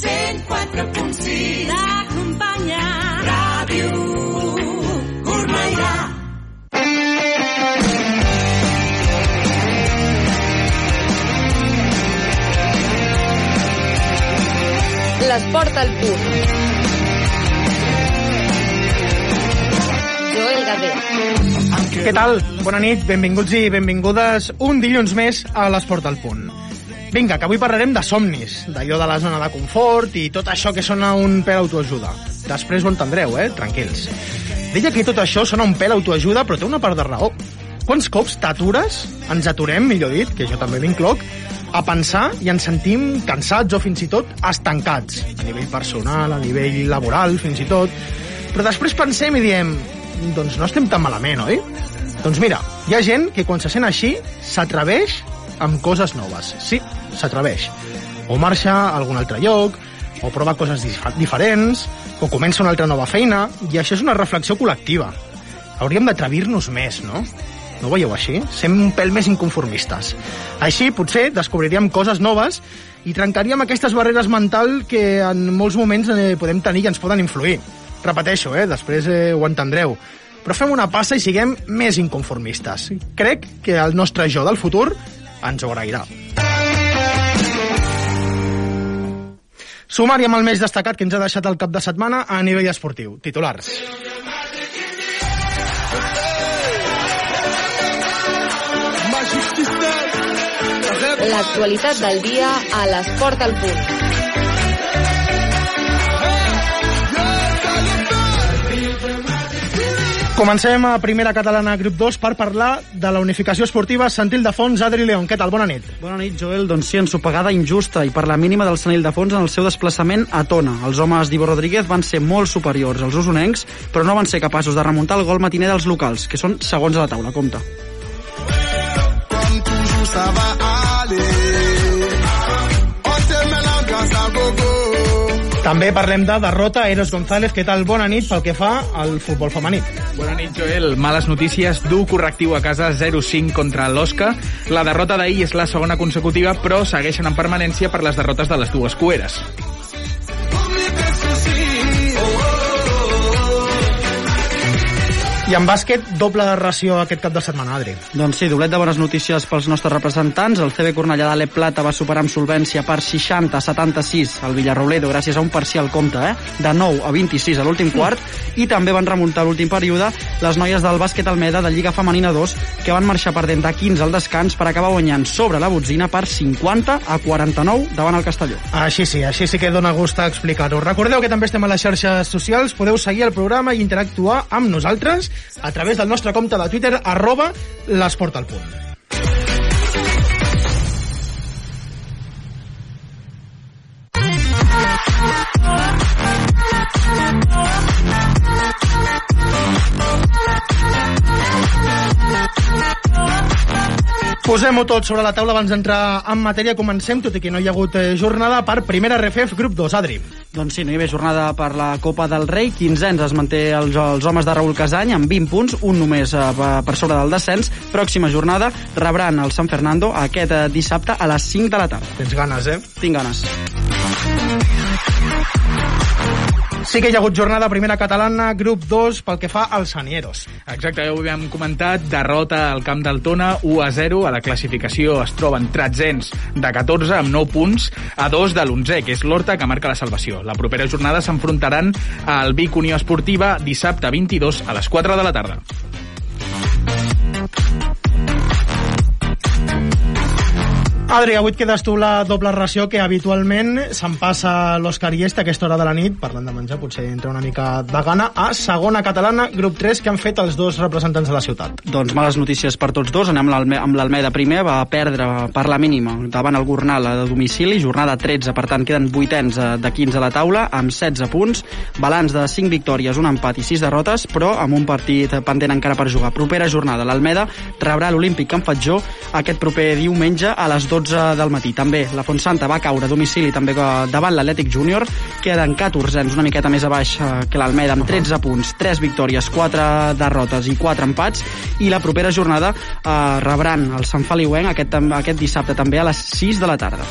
104.6 T'acompanya Ràdio Cornellà L'esport al punt. Joel Gader. Què tal? Bona nit, benvinguts i benvingudes un dilluns més a l'Esport al Punt. Vinga, que avui parlarem de somnis, d'allò de la zona de confort i tot això que sona un pèl autoajuda. Després ho entendreu, eh? Tranquils. Deia que tot això sona un pèl autoajuda, però té una part de raó. Quants cops t'atures, ens aturem, millor dit, que jo també m'incloc, a pensar i ens sentim cansats o fins i tot estancats, a nivell personal, a nivell laboral, fins i tot. Però després pensem i diem, doncs no estem tan malament, oi? Doncs mira, hi ha gent que quan se sent així s'atreveix amb coses noves. Sí, s'atreveix. O marxa a algun altre lloc, o prova coses dif diferents, o comença una altra nova feina, i això és una reflexió col·lectiva. Hauríem d'atrevir-nos més, no? No ho veieu així? Sem un pèl més inconformistes. Així, potser, descobriríem coses noves i trencaríem aquestes barreres mental que en molts moments eh, podem tenir i ens poden influir. Repeteixo, eh? després eh, ho entendreu. Però fem una passa i siguem més inconformistes. Crec que el nostre jo del futur ens ho agrairà. Sumari amb el més destacat que ens ha deixat el cap de setmana a nivell esportiu. Titulars. L'actualitat del dia a l'esport al punt. Comencem a primera catalana grup 2 per parlar de la unificació esportiva Santil de Fons, Adri León. Què tal? Bona nit. Bona nit, Joel. Doncs sí, ensopegada injusta i per la mínima del Sanil de Fons en el seu desplaçament a Tona. Els homes d'Ivo Rodríguez van ser molt superiors als usonencs, però no van ser capaços de remuntar el gol matiner dels locals, que són segons a la taula. Compte. Comme toujours, ça També parlem de derrota Eros González. Què tal? Bona nit pel que fa al futbol femení. Bona nit, Joel. Males notícies. Du correctiu a casa 0-5 contra l'Osca. La derrota d'ahir és la segona consecutiva, però segueixen en permanència per les derrotes de les dues cueres. I en bàsquet, doble de ració aquest cap de setmana, Adri. Doncs sí, doblet de bones notícies pels nostres representants. El CB Cornellà d'Ale Plata va superar amb solvència per 60 a 76 el Villarrobledo gràcies a un parcial compte, eh? de 9 a 26 a l'últim quart i també van remuntar l'últim període les noies del bàsquet Almeda de Lliga Femenina 2 que van marxar perdent de 15 al descans per acabar guanyant sobre la botzina per 50 a 49 davant el Castelló. Així sí, així sí que dona gust a explicar-ho. Recordeu que també estem a les xarxes socials, podeu seguir el programa i interactuar amb nosaltres a través del nostre compte de Twitter, arroba l'esport punt. Posem-ho tot sobre la taula abans d'entrar en matèria. Comencem, tot i que no hi ha hagut eh, jornada, per primera RFF, grup 2. Adri. Doncs sí, no hi havia jornada per la Copa del Rei. 15 es manté els, els homes de Raül Casany amb 20 punts, un només eh, per sobre del descens. Pròxima jornada rebran el San Fernando aquest eh, dissabte a les 5 de la tarda. Tens ganes, eh? Tinc ganes. Sí que hi ha hagut jornada primera catalana, grup 2, pel que fa als Sanieros. Exacte, ja ho havíem comentat, derrota al camp del Tona, 1 a 0, a la classificació es troben tretzens de 14 amb 9 punts a 2 de l'11, que és l'Horta que marca la salvació. La propera jornada s'enfrontaran al Vic Unió Esportiva dissabte 22 a les 4 de la tarda. Adri, avui et quedes tu la doble ració que habitualment se'n passa l'Òscar Iesta a aquesta hora de la nit, parlant de menjar, potser entra una mica de gana, a segona catalana, grup 3, que han fet els dos representants de la ciutat. Doncs males notícies per tots dos. Anem amb l'Alme- amb l'Almeda primer, va perdre per la mínima davant el Gornal a domicili, jornada 13, per tant queden vuitens eh, de 15 a la taula, amb 16 punts, balanç de 5 victòries, un empat i 6 derrotes, però amb un partit pendent encara per jugar. Propera jornada, l'Almeda rebrà l'Olímpic Can Fatjó aquest proper diumenge a les 12 del matí. També la Fontsanta va caure a domicili també davant l'Atlètic Júnior, queden 14 una miqueta més a baix eh, que l'Almeda amb 13 punts, 3 victòries, 4 derrotes i 4 empats i la propera jornada eh, rebran el Sant Feliuenc aquest, aquest dissabte també a les 6 de la tarda.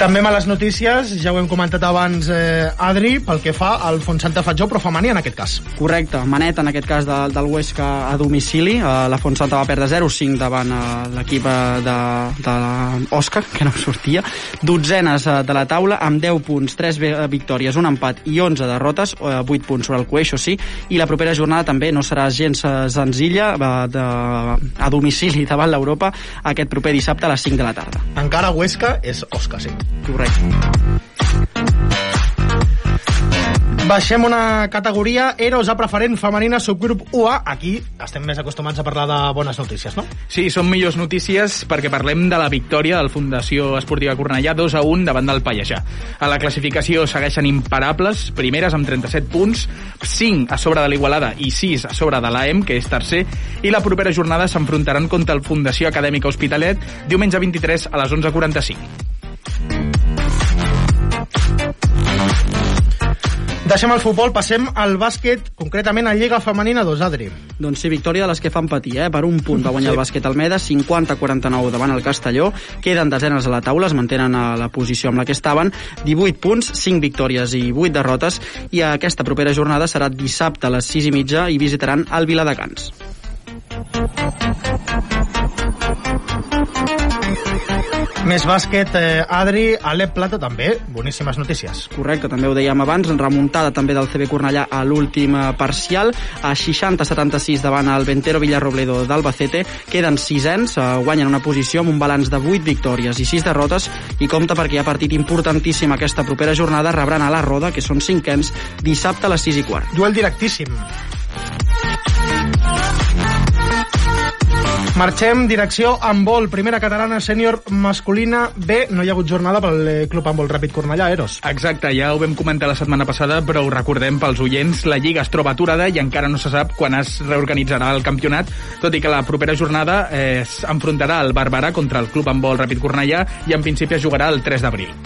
També males notícies, ja ho hem comentat abans, eh, Adri, pel que fa al Fontsanta Fatjó, però femení en aquest cas. Correcte, manet en aquest cas de, del Huesca a domicili. Uh, la Fontsanta va perdre 0-5 davant uh, l'equip eh, de, de l'Òscar, que no sortia. Dotzenes uh, de la taula amb 10 punts, 3 victòries, un empat i 11 derrotes, uh, 8 punts sobre el Cueixo, sí. I la propera jornada també no serà gens uh, senzilla uh, de, a domicili davant l'Europa aquest proper dissabte a les 5 de la tarda. Encara Huesca és Òscar, sí. Correcte. Baixem una categoria, Eros a preferent femenina, subgrup UA. Aquí estem més acostumats a parlar de bones notícies, no? Sí, són millors notícies perquè parlem de la victòria del Fundació Esportiva Cornellà 2 a 1 davant del Pallejà. A la classificació segueixen imparables, primeres amb 37 punts, 5 a sobre de l'Igualada i 6 a sobre de l'AEM, que és tercer, i la propera jornada s'enfrontaran contra el Fundació Acadèmica Hospitalet diumenge 23 a les 11.45. Deixem el futbol, passem al bàsquet, concretament a Lliga Femenina 2, Adri. Doncs sí, victòria de les que fan patir, eh? Per un punt va guanyar sí. el bàsquet Almeda, 50-49 davant el Castelló. Queden desenes a la taula, es mantenen a la posició amb la que estaven. 18 punts, 5 victòries i 8 derrotes. I aquesta propera jornada serà dissabte a les 6 i mitja i visitaran el Viladecans. Més bàsquet, eh, Adri, Alep Plata també, boníssimes notícies. Correcte, també ho dèiem abans, remuntada també del CB Cornellà a l'últim eh, parcial, a 60-76 davant el Ventero Villarrobledo d'Albacete, queden sisens, eh, guanyen una posició amb un balanç de 8 victòries i 6 derrotes, i compta perquè hi ha partit importantíssim aquesta propera jornada, rebran a la Roda, que són cinquens, dissabte a les 6 i quart. Duel directíssim. Marxem, direcció handbol, primera catalana sènior masculina B. No hi ha hagut jornada pel eh, Club Handbol Ràpid Cornellà, Eros. Exacte, ja ho vam comentar la setmana passada, però ho recordem pels oients, la Lliga es troba aturada i encara no se sap quan es reorganitzarà el campionat, tot i que la propera jornada eh, s'enfrontarà el Barberà contra el Club Handbol Ràpid Cornellà i en principi es jugarà el 3 d'abril.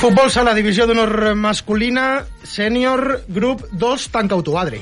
Futbol sala, divisió d'honor masculina, sènior, grup 2, tanca-ho tu, Adri.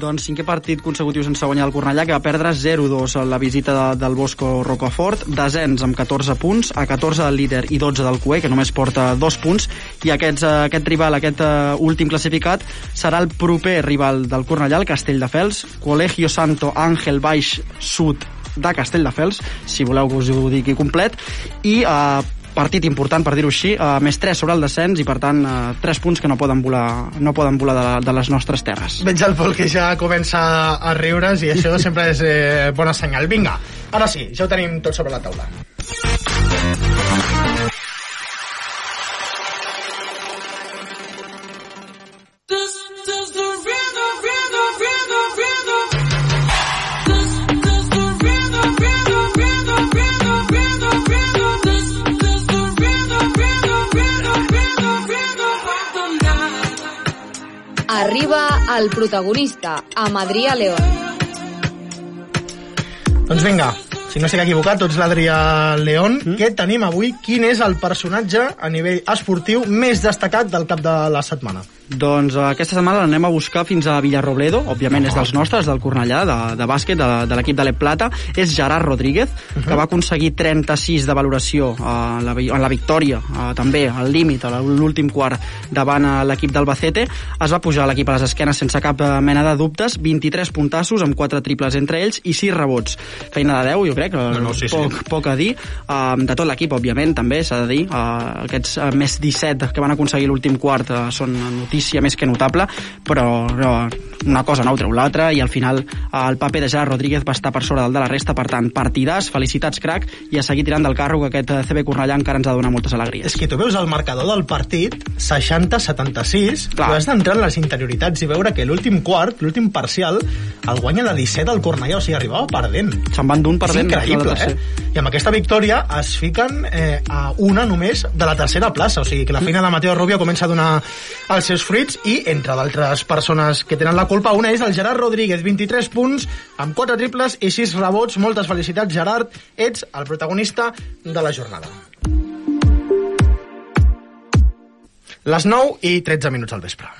Doncs cinquè partit consecutiu sense guanyar el Cornellà, que va perdre 0-2 a la visita de, del Bosco Rocafort, descens amb 14 punts, a 14 del líder i 12 del Cué, que només porta 2 punts, i aquests, eh, aquest rival, aquest uh, últim classificat, serà el proper rival del Cornellà, el Castelldefels, Colegio Santo Àngel Baix Sud de Castelldefels, si voleu que us ho digui complet, i uh, partit important, per dir-ho així, uh, més 3 sobre el descens i, per tant, uh, 3 punts que no poden volar, no poden volar de, de les nostres terres. Veig el Pol que ja comença a riure's i això sempre és eh, bona senyal. Vinga, ara sí, ja ho tenim tot sobre la taula. Arriba el protagonista, amb Adrià León. Doncs vinga, si no estic equivocat, tots l'Adrià León. Mm? Què tenim avui? Quin és el personatge a nivell esportiu més destacat del cap de la setmana? Doncs eh, aquesta setmana l'anem a buscar fins a Villarrobledo, òbviament és dels nostres, del Cornellà, de, de bàsquet, de, de l'equip de l'Ep Plata, és Gerard Rodríguez, uh -huh. que va aconseguir 36 de valoració a la, vi- en la victòria, eh, també al límit, a l'últim quart, davant eh, l'equip d'Albacete, es va pujar l'equip a les esquenes sense cap eh, mena de dubtes, 23 puntassos amb 4 triples entre ells i 6 rebots. Feina de 10, jo crec, No, no, sí, sí. poc, poc a dir, de tot l'equip, òbviament, també, s'ha de dir, aquests més 17 que van aconseguir l'últim quart són notícia més que notable, però uh, una cosa no ho treu l'altra, i al final el paper de Gerard Rodríguez va estar per sobre del de la resta, per tant, partidàs, felicitats, crac, i a seguir tirant del carro, que aquest eh, CB Cornellà encara ens ha de donar moltes alegries. És que tu veus el marcador del partit, 60-76, Clar. tu has d'entrar en les interioritats i veure que l'últim quart, l'últim parcial, el guanya de 17 al Cornellà, o sigui, arribava perdent. Se'n van d'un És perdent. increïble, al tercer. eh? I amb aquesta victòria es fiquen eh, a una només de la tercera plaça, o sigui que la feina de Mateo Rubio comença a donar els seus fruits i, entre d'altres persones que tenen la culpa, una és el Gerard Rodríguez, 23 punts, amb 4 triples i 6 rebots. Moltes felicitats, Gerard, ets el protagonista de la jornada. Les 9 i 13 minuts al vespre.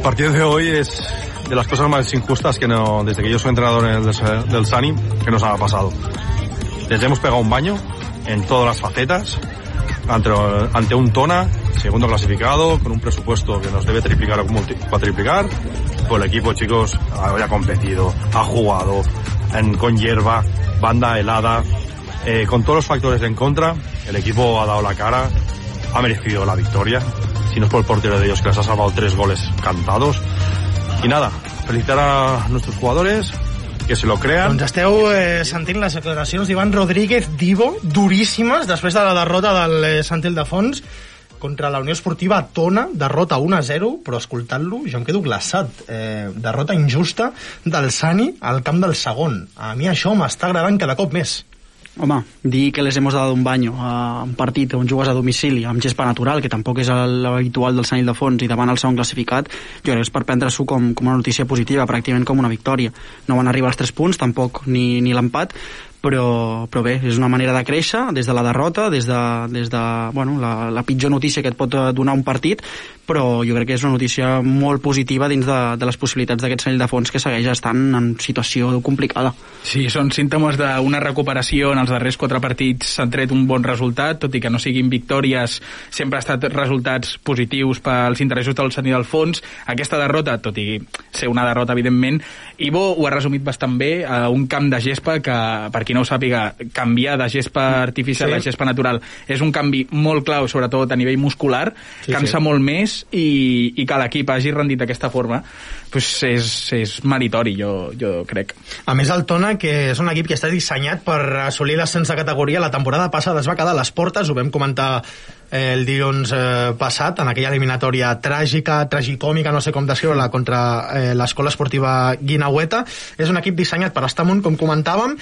El partido de hoy es de las cosas más injustas que no, desde que yo soy entrenador en el del, del Sani, que nos ha pasado. Les hemos pegado un baño en todas las facetas, ante, ante un Tona, segundo clasificado, con un presupuesto que nos debe triplicar o cuatriplicar. Pues el equipo, chicos, ha competido, ha jugado en- con hierba, banda helada, eh, con todos los factores en contra. El equipo ha dado la cara, ha merecido la victoria. Si no es por el portero de ellos que les ha salvado tres goles cantados. Y nada, felicitar a nuestros jugadores, que se lo crean. Doncs esteu eh, sentint les declaracions d'Ivan Rodríguez Divo, duríssimes, després de la derrota del eh, Sant Ildefons contra la Unió Esportiva Tona, derrota 1-0, però escoltant-lo jo em quedo glaçat. Eh, derrota injusta del Sani al camp del segon. A mi això m'està agradant cada cop més. Home, dir que les hemos dado un baño a un partit on jugues a domicili amb gespa natural, que tampoc és l'habitual del Sant Ildefons, i davant el segon classificat, jo crec que és per prendre-s'ho com, com una notícia positiva, pràcticament com una victòria. No van arribar als 3 punts, tampoc, ni, ni l'empat, però, però bé, és una manera de créixer des de la derrota, des de, des de bueno, la, la pitjor notícia que et pot donar un partit, però jo crec que és una notícia molt positiva dins de, de les possibilitats d'aquest Sant Ildefons que segueix estant en situació complicada. Sí, són símptomes d'una recuperació. En els darrers quatre partits s'han tret un bon resultat, tot i que no siguin victòries, sempre ha estat resultats positius pels interessos del Sant Ildefons. Aquesta derrota, tot i ser una derrota, evidentment, Ivo ho ha resumit bastant bé a un camp de gespa que, per qui no ho sàpiga, canviar de gespa artificial Sí. a gespa natural és un canvi molt clau, sobretot a nivell muscular, Sí, cansa sí. molt més i, i que l'equip hagi rendit d'aquesta forma pues és, és meritori, jo, jo crec. A més, el Tona, que és un equip que està dissenyat per assolir l'ascens de categoria, la temporada passada es va quedar a les portes, ho vam comentar el dilluns eh, passat, en aquella eliminatòria tràgica, tragicòmica, no sé com descriure-la, contra eh, l'Escola Esportiva Guinaueta. És un equip dissenyat per estar amunt, com comentàvem,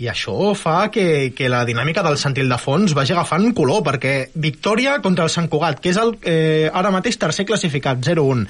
i això fa que, que la dinàmica del Sant Ildefons vagi agafant color, perquè victòria contra el Sant Cugat, que és el, eh, ara mateix tercer classificat, 0-1.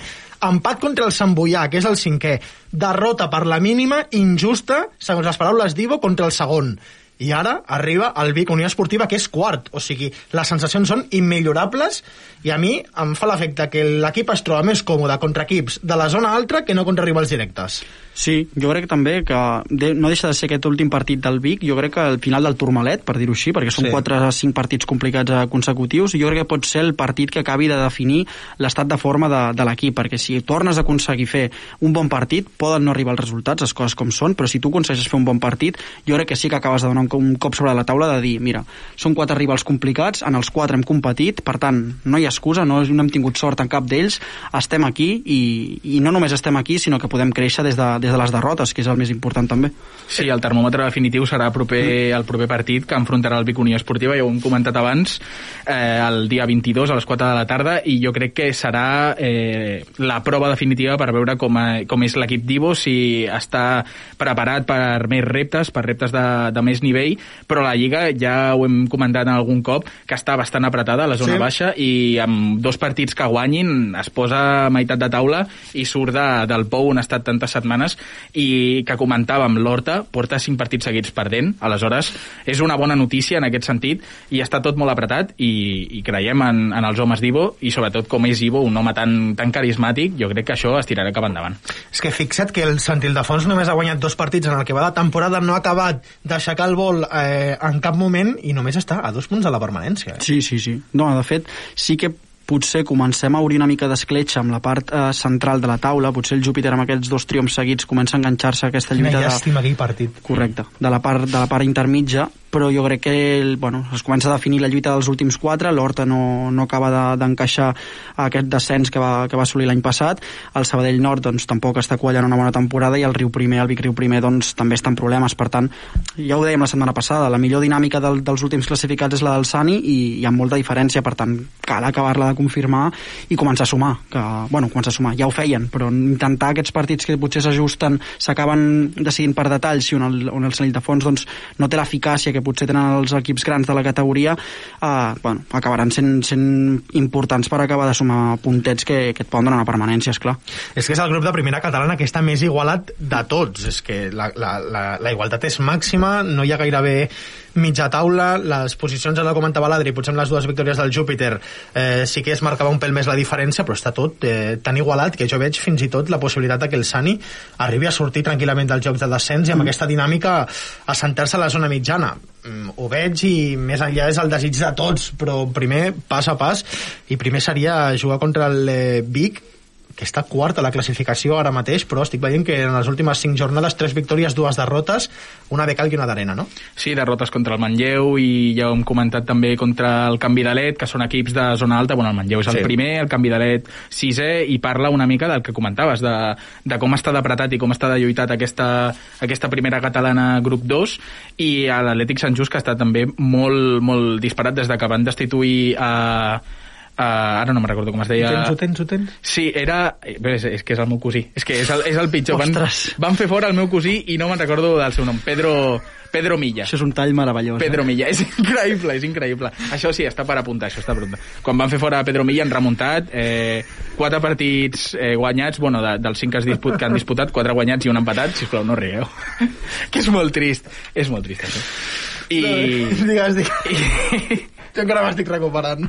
Empat contra el Sant Boià, que és el cinquè. Derrota per la mínima, injusta, segons les paraules d'Ivo, contra el segon. I ara arriba el Vic Unió Esportiva, que és quart. O sigui, les sensacions són immillorables i a mi em fa l'efecte que l'equip es troba més còmode contra equips de la zona altra que no contra rivals directes. Sí, jo crec també que de, no deixa de ser aquest últim partit del Vic, jo crec que al final del turmalet, per dir-ho així, perquè són Sí. 4 o 5 partits complicats eh, consecutius, jo crec que pot ser el partit que acabi de definir l'estat de forma de, de l'equip, perquè si tornes a aconseguir fer un bon partit, poden no arribar els resultats, les coses com són, però si tu aconsegueixes fer un bon partit, jo crec que sí que acabes de donar un, un cop sobre la taula de dir, mira, són quatre rivals complicats, en els quatre hem competit, per tant, no hi ha excusa, no, no hem tingut sort en cap d'ells, estem aquí i, i no només estem aquí, sinó que podem créixer des de, des de les derrotes, que és el més important també. Sí, el termòmetre definitiu serà proper, el proper partit que enfrontarà el Vic Unió Esportiva, ja ho hem comentat abans, eh, el dia 22 a les 4 de la tarda, i jo crec que serà eh, la prova definitiva per veure com, a, com és l'equip d'Ivo, si està preparat per més reptes, per reptes de, de més nivell, però la Lliga ja ho hem comentat en algun cop, que està bastant apretada a la zona Sí. sí. baixa, i amb dos partits que guanyin es posa a meitat de taula i surt de, del pou on ha estat tantes setmanes i que comentàvem, l'Horta porta cinc partits seguits perdent, aleshores és una bona notícia en aquest sentit i està tot molt apretat i, i creiem en, en els homes d'Ivo i sobretot com és Ivo, un home tan, tan carismàtic, jo crec que això es tirarà cap endavant. És que fixa't que el Sant Ildefons només ha guanyat dos partits en el que va de temporada, no ha acabat d'aixecar el vol eh, en cap moment i només està a dos punts de la permanència. Eh? Sí, sí, sí. No, de fet, sí que potser comencem a obrir una mica d'escletxa amb la part eh, central de la taula, potser el Júpiter amb aquests dos triomfs seguits comença a enganxar-se a aquesta Quina lluita de, llàstima aquell partit. correcte, de la part, de la part intermitja però jo crec que el, bueno, es comença a definir la lluita dels últims quatre, l'Horta no, no acaba de- d'encaixar de, aquest descens que va, que va assolir l'any passat, el Sabadell Nord doncs, tampoc està quallant una bona temporada i el Riu Primer, el Vic Riu Primer doncs, també està en problemes, per tant ja ho dèiem la setmana passada, la millor dinàmica del, dels últims classificats és la del Sani i hi ha molta diferència, per tant cal acabar-la de confirmar i començar a sumar que, bueno, començar a sumar, ja ho feien però intentar aquests partits que potser s'ajusten s'acaben decidint per detalls i on el, on el Sant Ildefons doncs, no té l'eficàcia que que potser tenen els equips grans de la categoria, eh, bueno, acabaran sent, sent importants per acabar de sumar puntets que, que et poden donar una permanència, esclar. És que és el grup de primera catalana que està més igualat de tots. És que la, la, la, la igualtat és màxima, no hi ha gairebé mitja taula, les posicions, ja la comentava l'Adri, potser amb les dues victòries del Júpiter eh, sí que es marcava un pèl més la diferència, però està tot eh, tan igualat que jo veig fins i tot la possibilitat que el Sani arribi a sortir tranquil·lament dels jocs de descens i amb aquesta dinàmica assentar-se a la zona mitjana. Mm, ho veig i més enllà és el desig de tots, però primer pas a pas i primer seria jugar contra el Vic que està quart a la classificació ara mateix, però estic veient que en les últimes 5 jornades, 3 victòries, dues derrotes, una de cal i una d'arena, no? Sí, derrotes contra el Manlleu i ja ho hem comentat també contra el Canvi de Let, que són equips de zona alta. Bueno, el Manlleu és el Sí. primer, el Canvi de Let sisè, i parla una mica del que comentaves, de, de com està d'apretat i com està de lluitat aquesta, aquesta primera catalana grup 2, i l'Atlètic Sant Just, que està també molt, molt disparat des de que van destituir a... Uh, ara no me'n recordo com es deia... Ho tens, ho tens, ho tens? Sí, era... eh, bé, És, és que és el meu cosí. És que és el, és el pitjor. Van, Ostres. van fer fora el meu cosí i no me'n recordo del seu nom. Pedro, Pedro Milla. Això és un tall meravellós. Pedro eh? Milla, és increïble, és increïble. Això sí, està per apuntar, això està per apuntar. Quan van fer fora Pedro Milla han remuntat eh, quatre partits eh, guanyats, bueno, de, dels cinc que, disput, que han disputat, quatre guanyats i un empatat, sisplau, no rieu. que és molt trist, és molt trist, això. I... Digues, digues. i Jo encara m'estic recuperant.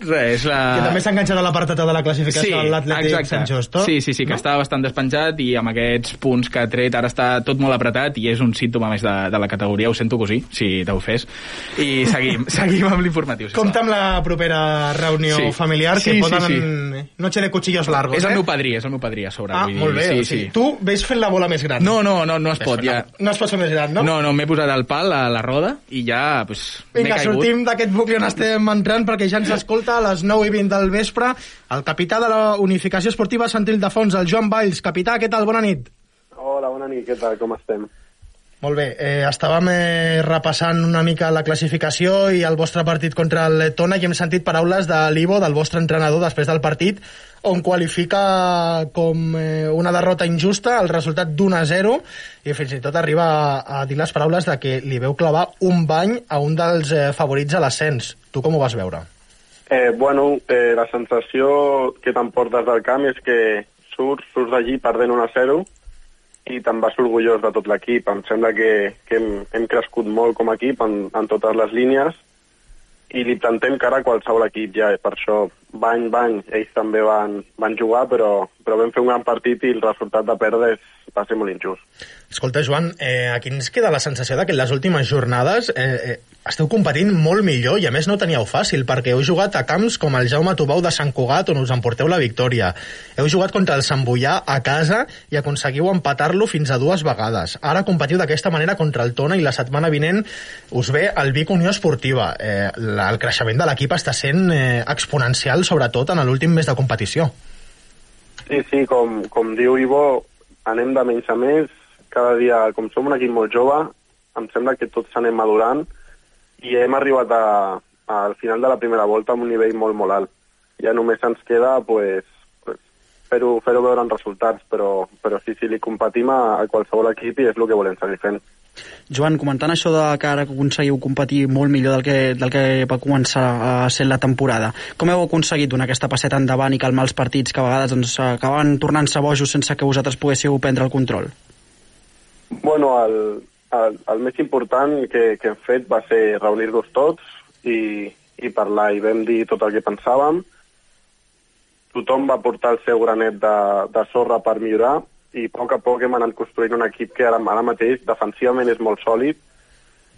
res, la... Que també s'ha enganxat a la part alta de la classificació de l'Atlètic Sant Just, no? Sí, sí, sí, que no? estava bastant despenjat i amb aquests punts que ha tret ara està tot molt apretat i és un símptoma més de, de la categoria, ho sento cosí, si t'ho fes. I seguim, seguim amb l'informatiu. sisplau. Compte amb la propera reunió Sí. familiar, que Sí, sí, poden... sí. Noche de cuchillos largos, És el eh? meu padrí, és el meu padrí a sobre. Ah, vull molt bé. Sí, o sigui, sí. Tu ves fent la bola més gran. No, no, no, no es pot, ja. No es pot fer més gran, no? No, no, m'he posat el pal a la roda i ja, pues, m'he Vinga, sortim d'aquest bucle on estem entrant perquè ja ens escolta a les 9 i 20 del vespre el capità de la Unificació Esportiva Sant Ildefons, el Joan Valls. Capità, què tal? Bona nit. Hola, bona nit, què tal, com estem? Molt bé, eh, estàvem eh, repassant una mica la classificació i el vostre partit contra el Tona i hem sentit paraules de l'Ivo, del vostre entrenador, després del partit, on qualifica com eh, una derrota injusta el resultat d'un a 0 i fins i tot arriba a, a dir les paraules de que li veu clavar un bany a un dels eh, favorits a l'ascens. Tu com ho vas veure? Eh, bueno, eh, la sensació que t'emportes del camp és que surts, surts d'allí perdent 1 a 0 i te'n vas orgullós de tot l'equip. Em sembla que, que hem, hem crescut molt com a equip en, en totes les línies i li plantem cara a qualsevol equip ja, per això bany, bany, ells també van, van jugar, però, però vam fer un gran partit i el resultat de perdre va ser molt injust. Escolta, Joan, eh, aquí ens queda la sensació de que en les últimes jornades eh, eh, esteu competint molt millor i a més no teníeu fàcil perquè heu jugat a camps com el Jaume Tubau de Sant Cugat on us emporteu la victòria. Heu jugat contra el Sant Boià a casa i aconseguiu empatar-lo fins a dues vegades. Ara competiu d'aquesta manera contra el Tona i la setmana vinent us ve el Vic Unió Esportiva. Eh, la, el creixement de l'equip està sent eh, exponencial, sobretot en l'últim mes de competició. Sí, sí, com, com diu Ivo, anem de menys a més. Cada dia, com som un equip molt jove, em sembla que tots anem madurant i hem arribat a, al final de la primera volta amb un nivell molt, molt alt. Ja només ens queda pues, pues, fer-ho fer veure en resultats, però, però sí, sí, li competim a, a qualsevol equip i és el que volem seguir fent. Joan, comentant això de que ara aconseguiu competir molt millor del que, del que va començar a ser la temporada, com heu aconseguit donar aquesta passeta endavant i calmar els partits que a vegades doncs, acabaven tornant-se bojos sense que vosaltres poguéssiu prendre el control? Bueno, el, el, el més important que, que hem fet va ser reunir-nos tots i, i parlar, i vam dir tot el que pensàvem. Tothom va portar el seu granet de, de sorra per millorar i a poc a poc hem anat construint un equip que ara, ara mateix defensivament és molt sòlid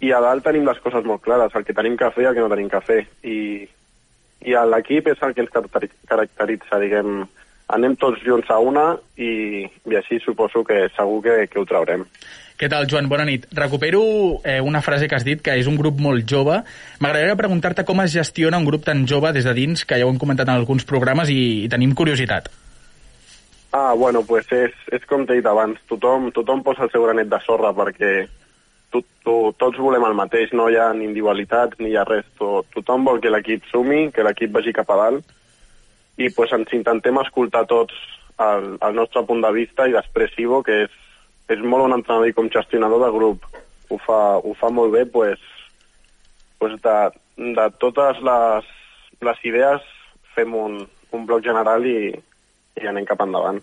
i a dalt tenim les coses molt clares, el que tenim que fer i el que no tenim que fer. I, i l'equip és el que ens caracteri- caracteritza, diguem, anem tots junts a una i, i així suposo que segur que, que ho traurem. Què tal, Joan? Bona nit. Recupero eh, una frase que has dit, que és un grup molt jove. M'agradaria preguntar-te com es gestiona un grup tan jove des de dins, que ja ho hem comentat en alguns programes i, i tenim curiositat. Ah, bueno, pues és, és com t'he dit abans, tothom, tothom posa el seu granet de sorra perquè to, to, tots volem el mateix, no hi ha ni individualitats ni hi ha res, to, tothom vol que l'equip sumi, que l'equip vagi cap a dalt i pues, ens intentem escoltar tots el, el nostre punt de vista i després Ivo, que és, és molt un entrenador i com gestionador de grup, ho fa, ho fa molt bé, pues, pues de, de totes les, les idees fem un, un bloc general i, i anem cap endavant.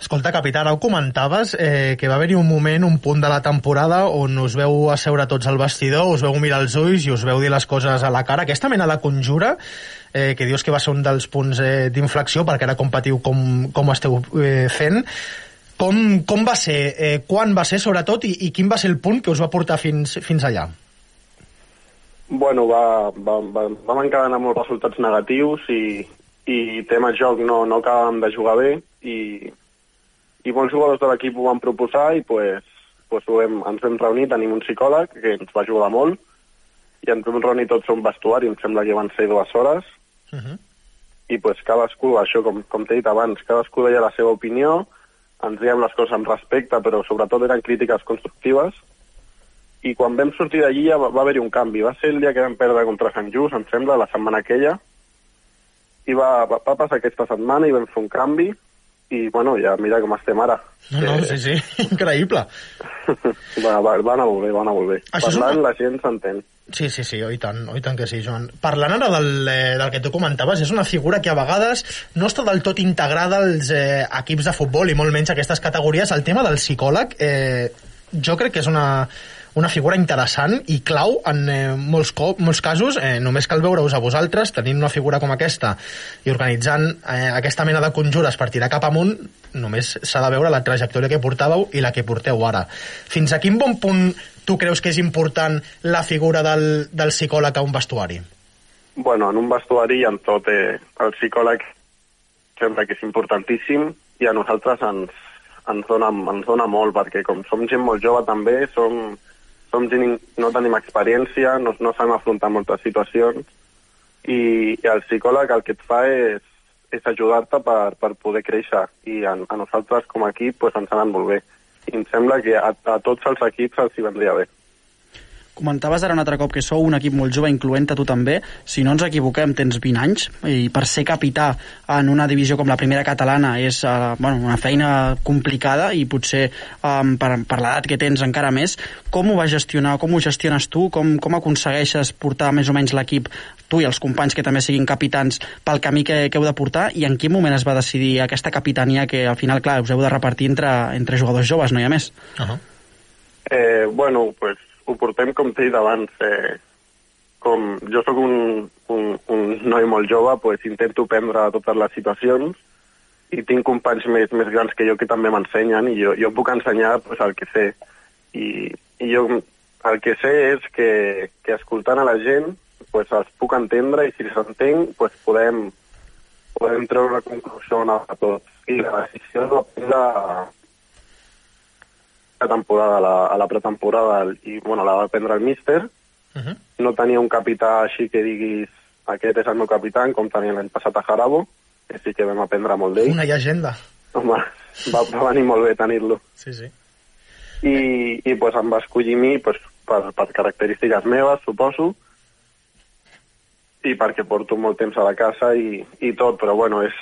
Escolta, capità, ara ho comentaves, eh, que va haver-hi un moment, un punt de la temporada on us veu asseure tots al vestidor, us veu mirar els ulls i us veu dir les coses a la cara. Aquesta mena de conjura, eh, que dius que va ser un dels punts eh, d'inflexió, perquè ara competiu com, com ho esteu eh, fent, com, com va ser, eh, quan va ser sobretot i, i quin va ser el punt que us va portar fins, fins allà? Bueno, va, va, va, vam encadenar molts resultats negatius i, i tema joc no, no acabàvem de jugar bé i, i molts jugadors de l'equip ho van proposar i pues, pues ho hem, ens vam reunir, tenim un psicòleg que ens va ajudar molt i ens vam reunir tots a un vestuari, em sembla que van ser dues hores Uh -huh. i pues cadascú, això com, com t'he dit abans, cadascú deia la seva opinió, ens dèiem les coses amb respecte, però sobretot eren crítiques constructives, i quan vam sortir d'allí ja va, va haver-hi un canvi. Va ser el dia que vam perdre contra Sant Just, em sembla, la setmana aquella, i va, va, va passar aquesta setmana i vam fer un canvi, i bueno, ja mira com estem ara. No, no, sí, sí, increïble. va, va, va anar molt bé, va anar molt bé. Això Parlant, una- la gent s'entén. Sí, sí, sí, oi tant, oi tant que sí, Joan. Parlant ara del, eh, del que tu comentaves, és una figura que a vegades no està del tot integrada als eh, equips de futbol i molt menys a aquestes categories. El tema del psicòleg, eh, jo crec que és una, una figura interessant i clau en eh, molts, cop, molts casos. Eh, només cal veure-us a vosaltres tenint una figura com aquesta i organitzant eh, aquesta mena de conjures per tirar cap amunt, només s'ha de veure la trajectòria que portàveu i la que porteu ara. Fins a quin bon punt tu creus que és important la figura del, del psicòleg a un vestuari? Bueno, en un vestuari i en tot, eh, el psicòleg sembla que és importantíssim i a nosaltres ens, ens, dona, ens dona molt, perquè com som gent molt jove també, som, som gent, no tenim experiència, no, no sabem afrontar moltes situacions i, i el psicòleg el que et fa és, és ajudar-te per, per poder créixer i a, a nosaltres com a equip pues, ens ha anat molt bé. I em sembla que a, a tots els equips els hi vendria bé. Comentaves ara un altre cop que sou un equip molt jove, incloent a tu també. Si no ens equivoquem, tens 20 anys i per ser capità en una divisió com la primera catalana és uh, bueno, una feina complicada i potser um, per, per l'edat que tens encara més. Com ho vas gestionar? Com ho gestiones tu? Com, com aconsegueixes portar més o menys l'equip, tu i els companys que també siguin capitans, pel camí que, que heu de portar? I en quin moment es va decidir aquesta capitania que al final, clar, us heu de repartir entre, entre jugadors joves, no hi ha més? Uh -huh. Eh, bueno, pues ho portem com t'he dit abans. Eh, com jo sóc un, un, un noi molt jove, pues intento prendre totes les situacions i tinc companys més, més grans que jo que també m'ensenyen i jo, jo puc ensenyar pues, el que sé. I, i jo el que sé és que, que escoltant a la gent pues, els puc entendre i si s'entenc pues, podem, podem treure una conclusió a tots. I la decisió va prendre la temporada, a la, a la pretemporada, i bueno, la va prendre el míster. Uh -huh. No tenia un capità així que diguis aquest és el meu capità, com tenia l'any passat a Jarabo, que sí que vam aprendre molt d'ell. Una llegenda. Home, va, va venir molt bé tenir-lo. Sí, sí. I, i pues, em va escollir mi pues, per, per característiques meves, suposo, i perquè porto molt temps a la casa i, i tot, però bueno, és,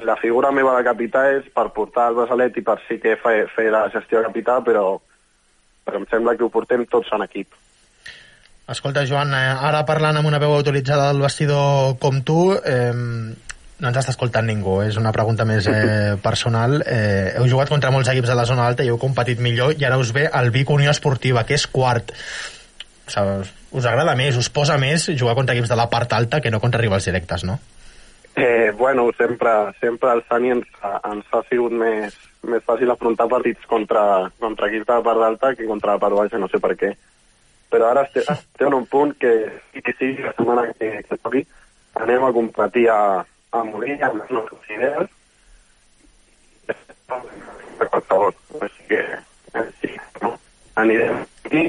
la figura meva de capità és per portar el braçalet i per sí que fer, fer la gestió de capità, però, però em sembla que ho portem tots en equip. Escolta, Joan, eh, ara parlant amb una veu autoritzada del vestidor com tu, eh, no ens està escoltant ningú, és una pregunta més eh, personal. Eh, heu jugat contra molts equips de la zona alta i heu competit millor i ara us ve el Vic Unió Esportiva, que és quart. O sigui, us agrada més, us posa més jugar contra equips de la part alta que no contra rivals directes, no? Eh, bueno, sempre, sempre el Sani ens, ens ha sigut més, més fàcil afrontar partits contra, contra equips de la part alta que contra la part baixa, no sé per què. Però ara estem, estem en un punt que, que sigui la setmana que, que toqui, anem a competir a, a Morella amb les nostres idees de qualsevol. Així que, eh, sí, no? Anirem aquí,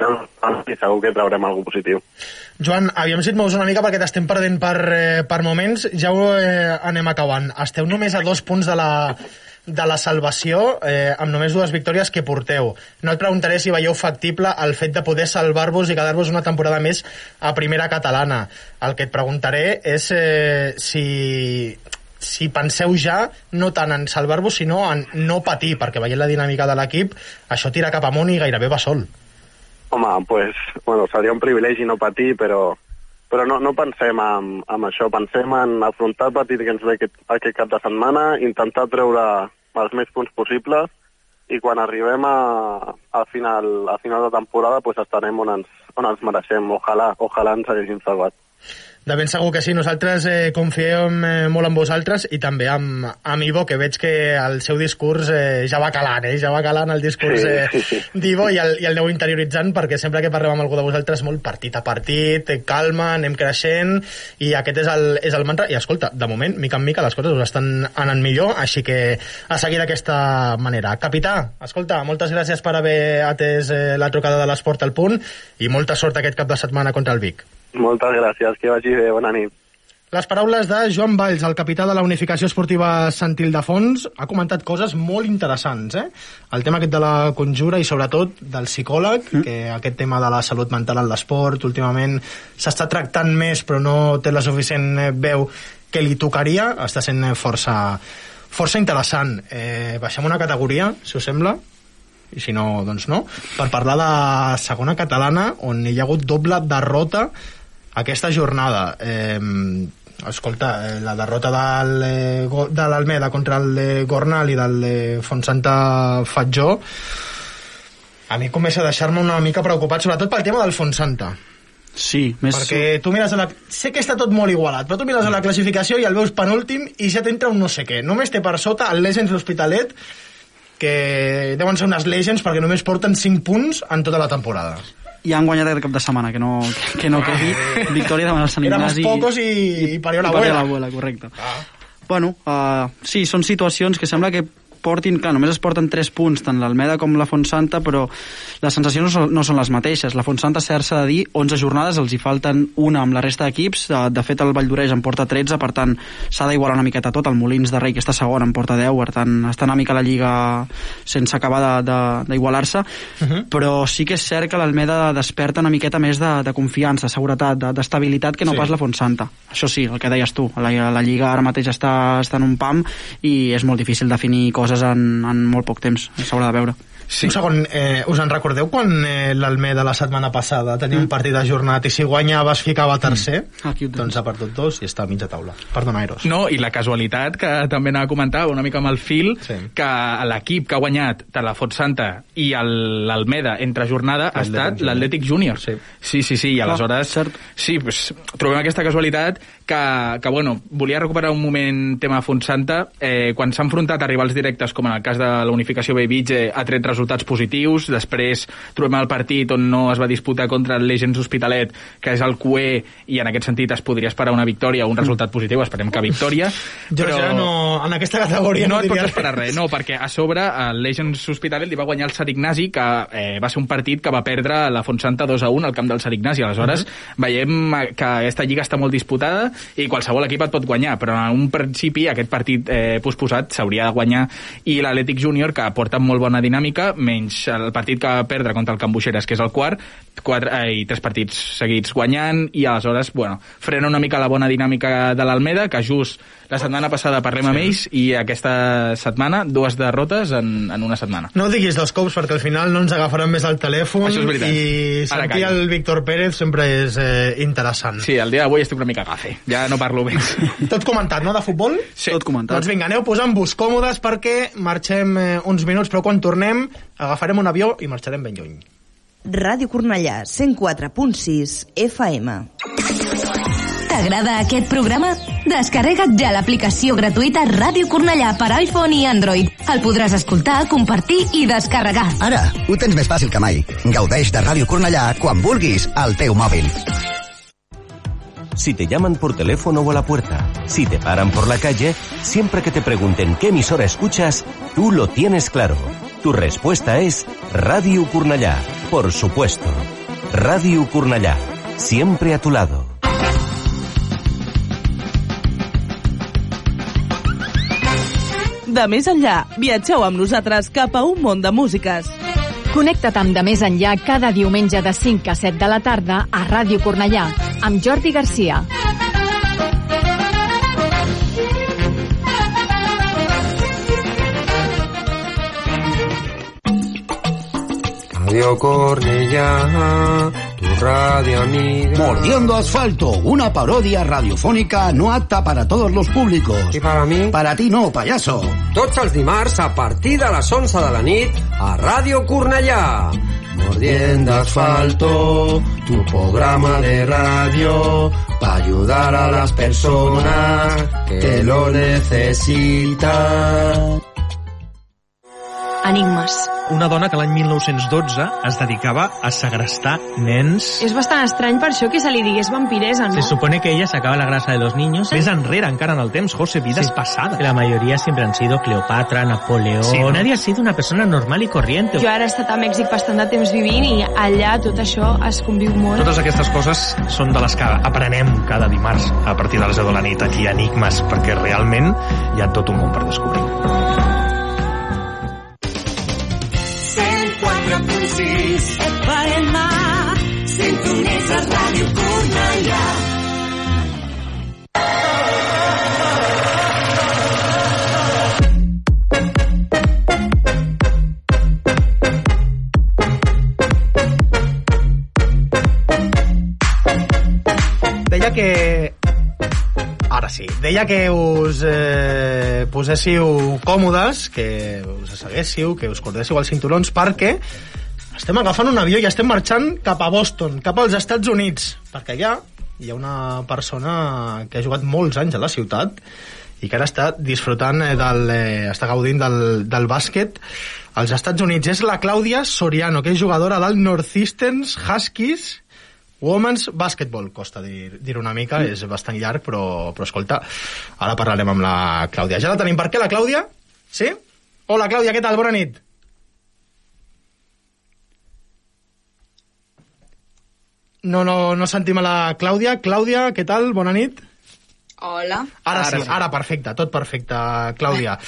i segur que traurem alguna positiu. Joan, aviam si et mous una mica perquè t'estem perdent per, eh, per moments. Ja ho eh, anem acabant. Esteu només a dos punts de la, de la salvació, eh, amb només dues victòries que porteu. No et preguntaré si veieu factible el fet de poder salvar-vos i quedar-vos una temporada més a primera catalana. El que et preguntaré és eh, si si penseu ja no tant en salvar-vos sinó en no patir, perquè veient la dinàmica de l'equip això tira cap amunt i gairebé va sol. Home, pues, bueno, seria un privilegi no patir, però, però no, no pensem en, en això, pensem en afrontar el partit que ens ve aquest, aquest cap de setmana, intentar treure els més punts possibles i quan arribem a, a, final, a final de temporada pues estarem on ens, on ens mereixem. Ojalà, ojalà ens haguéssim salvat. De ben segur que sí, nosaltres eh, confiem eh, molt en vosaltres i també amb, amb Ivo, que veig que el seu discurs eh, ja va calant, eh? ja va calant el discurs eh, sí, sí. d'Ivo i, el, i el aneu interioritzant perquè sempre que parlem amb algú de vosaltres molt partit a partit, eh, calma, anem creixent i aquest és el, és el mantra i escolta, de moment, mica en mica les coses us estan anant millor, així que a seguir d'aquesta manera. Capità, escolta, moltes gràcies per haver atès eh, la trucada de l'Esport al punt i molta sort aquest cap de setmana contra el Vic. Moltes gràcies, que vagi bé, bona nit. Les paraules de Joan Valls, el capità de la Unificació Esportiva Sant Ildefons, ha comentat coses molt interessants, eh? El tema aquest de la conjura i sobretot del psicòleg, mm. que aquest tema de la salut mental en l'esport últimament s'està tractant més però no té la suficient eh, veu que li tocaria, està sent eh, força, força interessant. Eh, baixem una categoria, si us sembla, i si no, doncs no, per parlar de segona catalana on hi ha hagut doble derrota aquesta jornada. Eh, escolta, eh, la derrota del, eh, de l'Almeda contra el de Gornal i del de Fontsanta Fatjó a mi comença a deixar-me una mica preocupat, sobretot pel tema del Fontsanta. Sí, més... Perquè tu mires a la... Sé que està tot molt igualat, però tu mires a la classificació i el veus penúltim i ja t'entra un no sé què. Només té per sota el Legends l'Hospitalet, que deuen ser unes Legends perquè només porten 5 punts en tota la temporada. I han guanyat aquest cap de setmana, que no, que no quedi. Victòria davant el Sant Éramos Ignasi. pocos i, i parió la I parió abuela. l'abuela, correcte. Bueno, uh, sí, són situacions que sembla que portin, clar, només es porten 3 punts, tant l'Almeda com la Fontsanta, però les sensacions no són, no són les mateixes. La Fontsanta, cert s'ha de dir, 11 jornades, els hi falten una amb la resta d'equips, Eh, de fet el Valldoreix en porta 13, per tant s'ha d'igualar una miqueta tot, el Molins de Rei que està segon en porta 10, per tant està una mica la Lliga sense acabar de- de- d'igualar-se, uh -huh. però sí que és cert que l'Almeda desperta una miqueta més de, de confiança, seguretat, de- d'estabilitat que no Sí. pas la Fontsanta. Això sí, el que deies tu, la, la Lliga ara mateix està, està en un pam i és molt difícil definir coses en, en molt poc temps, s'haurà de veure. Sí. Un segon, eh, us en recordeu quan eh, l'Almeda la setmana passada tenia un partit ajornat i si guanyava es ficava tercer? Mm. Aquí doncs ha perdut dos i està a mitja taula. Perdona, Eros. No, i la casualitat, que també anava a comentar una mica amb el fil, Sí. que l'equip que ha guanyat tant la Fontsanta i el- l'Almeda entre jornada ha estat l'Atlètic Júnior. Sí. sí, sí, sí i aleshores... cert. Sí, pues, trobem aquesta casualitat que, que, bueno, volia recuperar un moment tema Fontsanta. Eh, quan s'ha enfrontat a rivals directes, com en el cas de la unificació Bellvitge, ha tret resultats positius. Després trobem el partit on no es va disputar contra el Legends Hospitalet, que és el QE, i en aquest sentit es podria esperar una victòria o un resultat positiu. Esperem que victòria. Jo ja no, en aquesta categoria no, no, et pots esperar res, no, perquè a sobre el Legends Hospitalet li va guanyar el Sant Ignasi, que eh, va ser un partit que va perdre la Fontsanta 2 a 1 al camp del Sant Ignasi. Aleshores, veiem eh, que aquesta lliga està molt disputada i qualsevol equip et pot guanyar, però en un principi aquest partit eh, posposat s'hauria de guanyar i l'Atlètic Júnior, que porta molt bona dinàmica, menys el partit que va perdre contra el Cambuixeres, que és el quart, quatre, eh, i tres partits seguits guanyant, i aleshores, bueno, frena una mica la bona dinàmica de l'Almeda, que just la setmana passada parlem sí. amb ells, i aquesta setmana dues derrotes en, en una setmana. No diguis dos cops perquè al final no ens agafaran més al telèfon i sentir el Víctor Pérez sempre és eh, interessant. Sí, el dia d'avui estic una mica gafe, ja no parlo més. Tot comentat, no, de futbol? Sí. Tot comentat. Doncs vinga, aneu posant-vos còmodes perquè marxem eh, uns minuts, però quan tornem agafarem un avió i marxarem ben lluny. Ràdio Cornellà, 104.6 FM. T'agrada aquest programa? Descarrega't ja l'aplicació gratuïta Ràdio Cornellà per iPhone i Android. El podràs escoltar, compartir i descarregar. Ara, ho tens més fàcil que mai. Gaudeix de Ràdio Cornellà quan vulguis al teu mòbil. Si te llaman por teléfono o a la puerta, si te paran por la calle, siempre que te pregunten qué emisora escuchas, tú lo tienes claro. Tu respuesta es Radio Curnallá, por supuesto. Radio Curnallá, siempre a tu lado. De més enllà, viatgeu amb nosaltres cap a un món de músiques. Connecta't amb De Més Enllà cada diumenge de 5 a 7 de la tarda a Ràdio Cornellà amb Jordi Garcia. Radio Cornellà, tu radio amiga. Mordiendo Asfalto, una parodia radiofónica no apta para todos los públicos. I para mi? Para ti no, payaso. Tots els dimarts a partir de les 11 de la nit a Ràdio Cornellà. Mordiendo Asfalto, tu programa de radio para ayudar a las personas que lo necesitan. Enigmes. Una dona que l'any 1912 es dedicava a segrestar nens. És bastant estrany per això que se li digués vampiresa, no? Se supone que ella sacaba la grasa de los niños. Més enrere, encara en el temps, José, vidas Sí. pasadas. La mayoría siempre han sido Cleopatra, Napoleón. Sí, ¿no? Nadie ha sido una persona normal y corriente. Jo ara he estat a Mèxic bastant de temps vivint i allà tot això es conviu molt. Totes aquestes coses són de les que aprenem cada dimarts a partir de les 10 de la nit aquí a Enigmes, perquè realment hi ha tot un món per descobrir. 104.6 FM Sintonitza Ràdio Cornellà Deia que... Ara sí. Deia que us eh, poséssiu còmodes, que us asseguéssiu, que us cordéssiu els cinturons, perquè estem agafant un avió i estem marxant cap a Boston, cap als Estats Units, perquè allà hi ha una persona que ha jugat molts anys a la ciutat i que ara està disfrutant eh, del, eh, està gaudint del, del bàsquet als Estats Units. És la Clàudia Soriano, que és jugadora del Northeastern Huskies Women's Basketball. Costa dir- dir-ho una mica, és bastant llarg, però, però escolta, ara parlarem amb la Clàudia. Ja la tenim. Per què, la Clàudia? Sí? Hola, Clàudia, què tal? Bona nit. No, no, no sentim a la Clàudia. Clàudia, què tal? Bona nit. Hola. Ara, sí, ara perfecte, tot perfecte, Clàudia.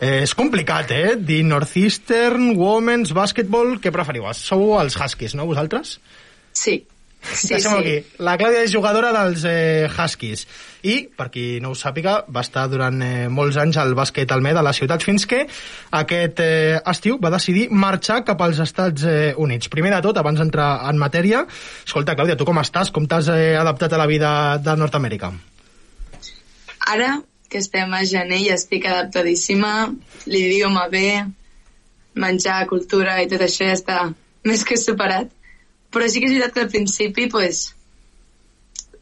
Eh, és complicat, eh? Dir Northeastern, Women's, Basketball, què preferiu? Sou els Huskies, no, vosaltres? Sí. Sí, sí. aquí. La Clàudia és jugadora dels eh, Huskies i, per qui no ho sàpiga, va estar durant eh, molts anys al bàsquet Almeda a la ciutat fins que aquest eh, estiu va decidir marxar cap als Estats eh, Units. Primer de tot, abans d'entrar en matèria, escolta, Clàudia, tu com estàs? Com t'has eh, adaptat a la vida de Nord-Amèrica? Ara que estem a gener i estic adaptadíssima, l'idioma bé, menjar, cultura i tot això ja està més que superat. Però sí que és veritat que al principi, pues,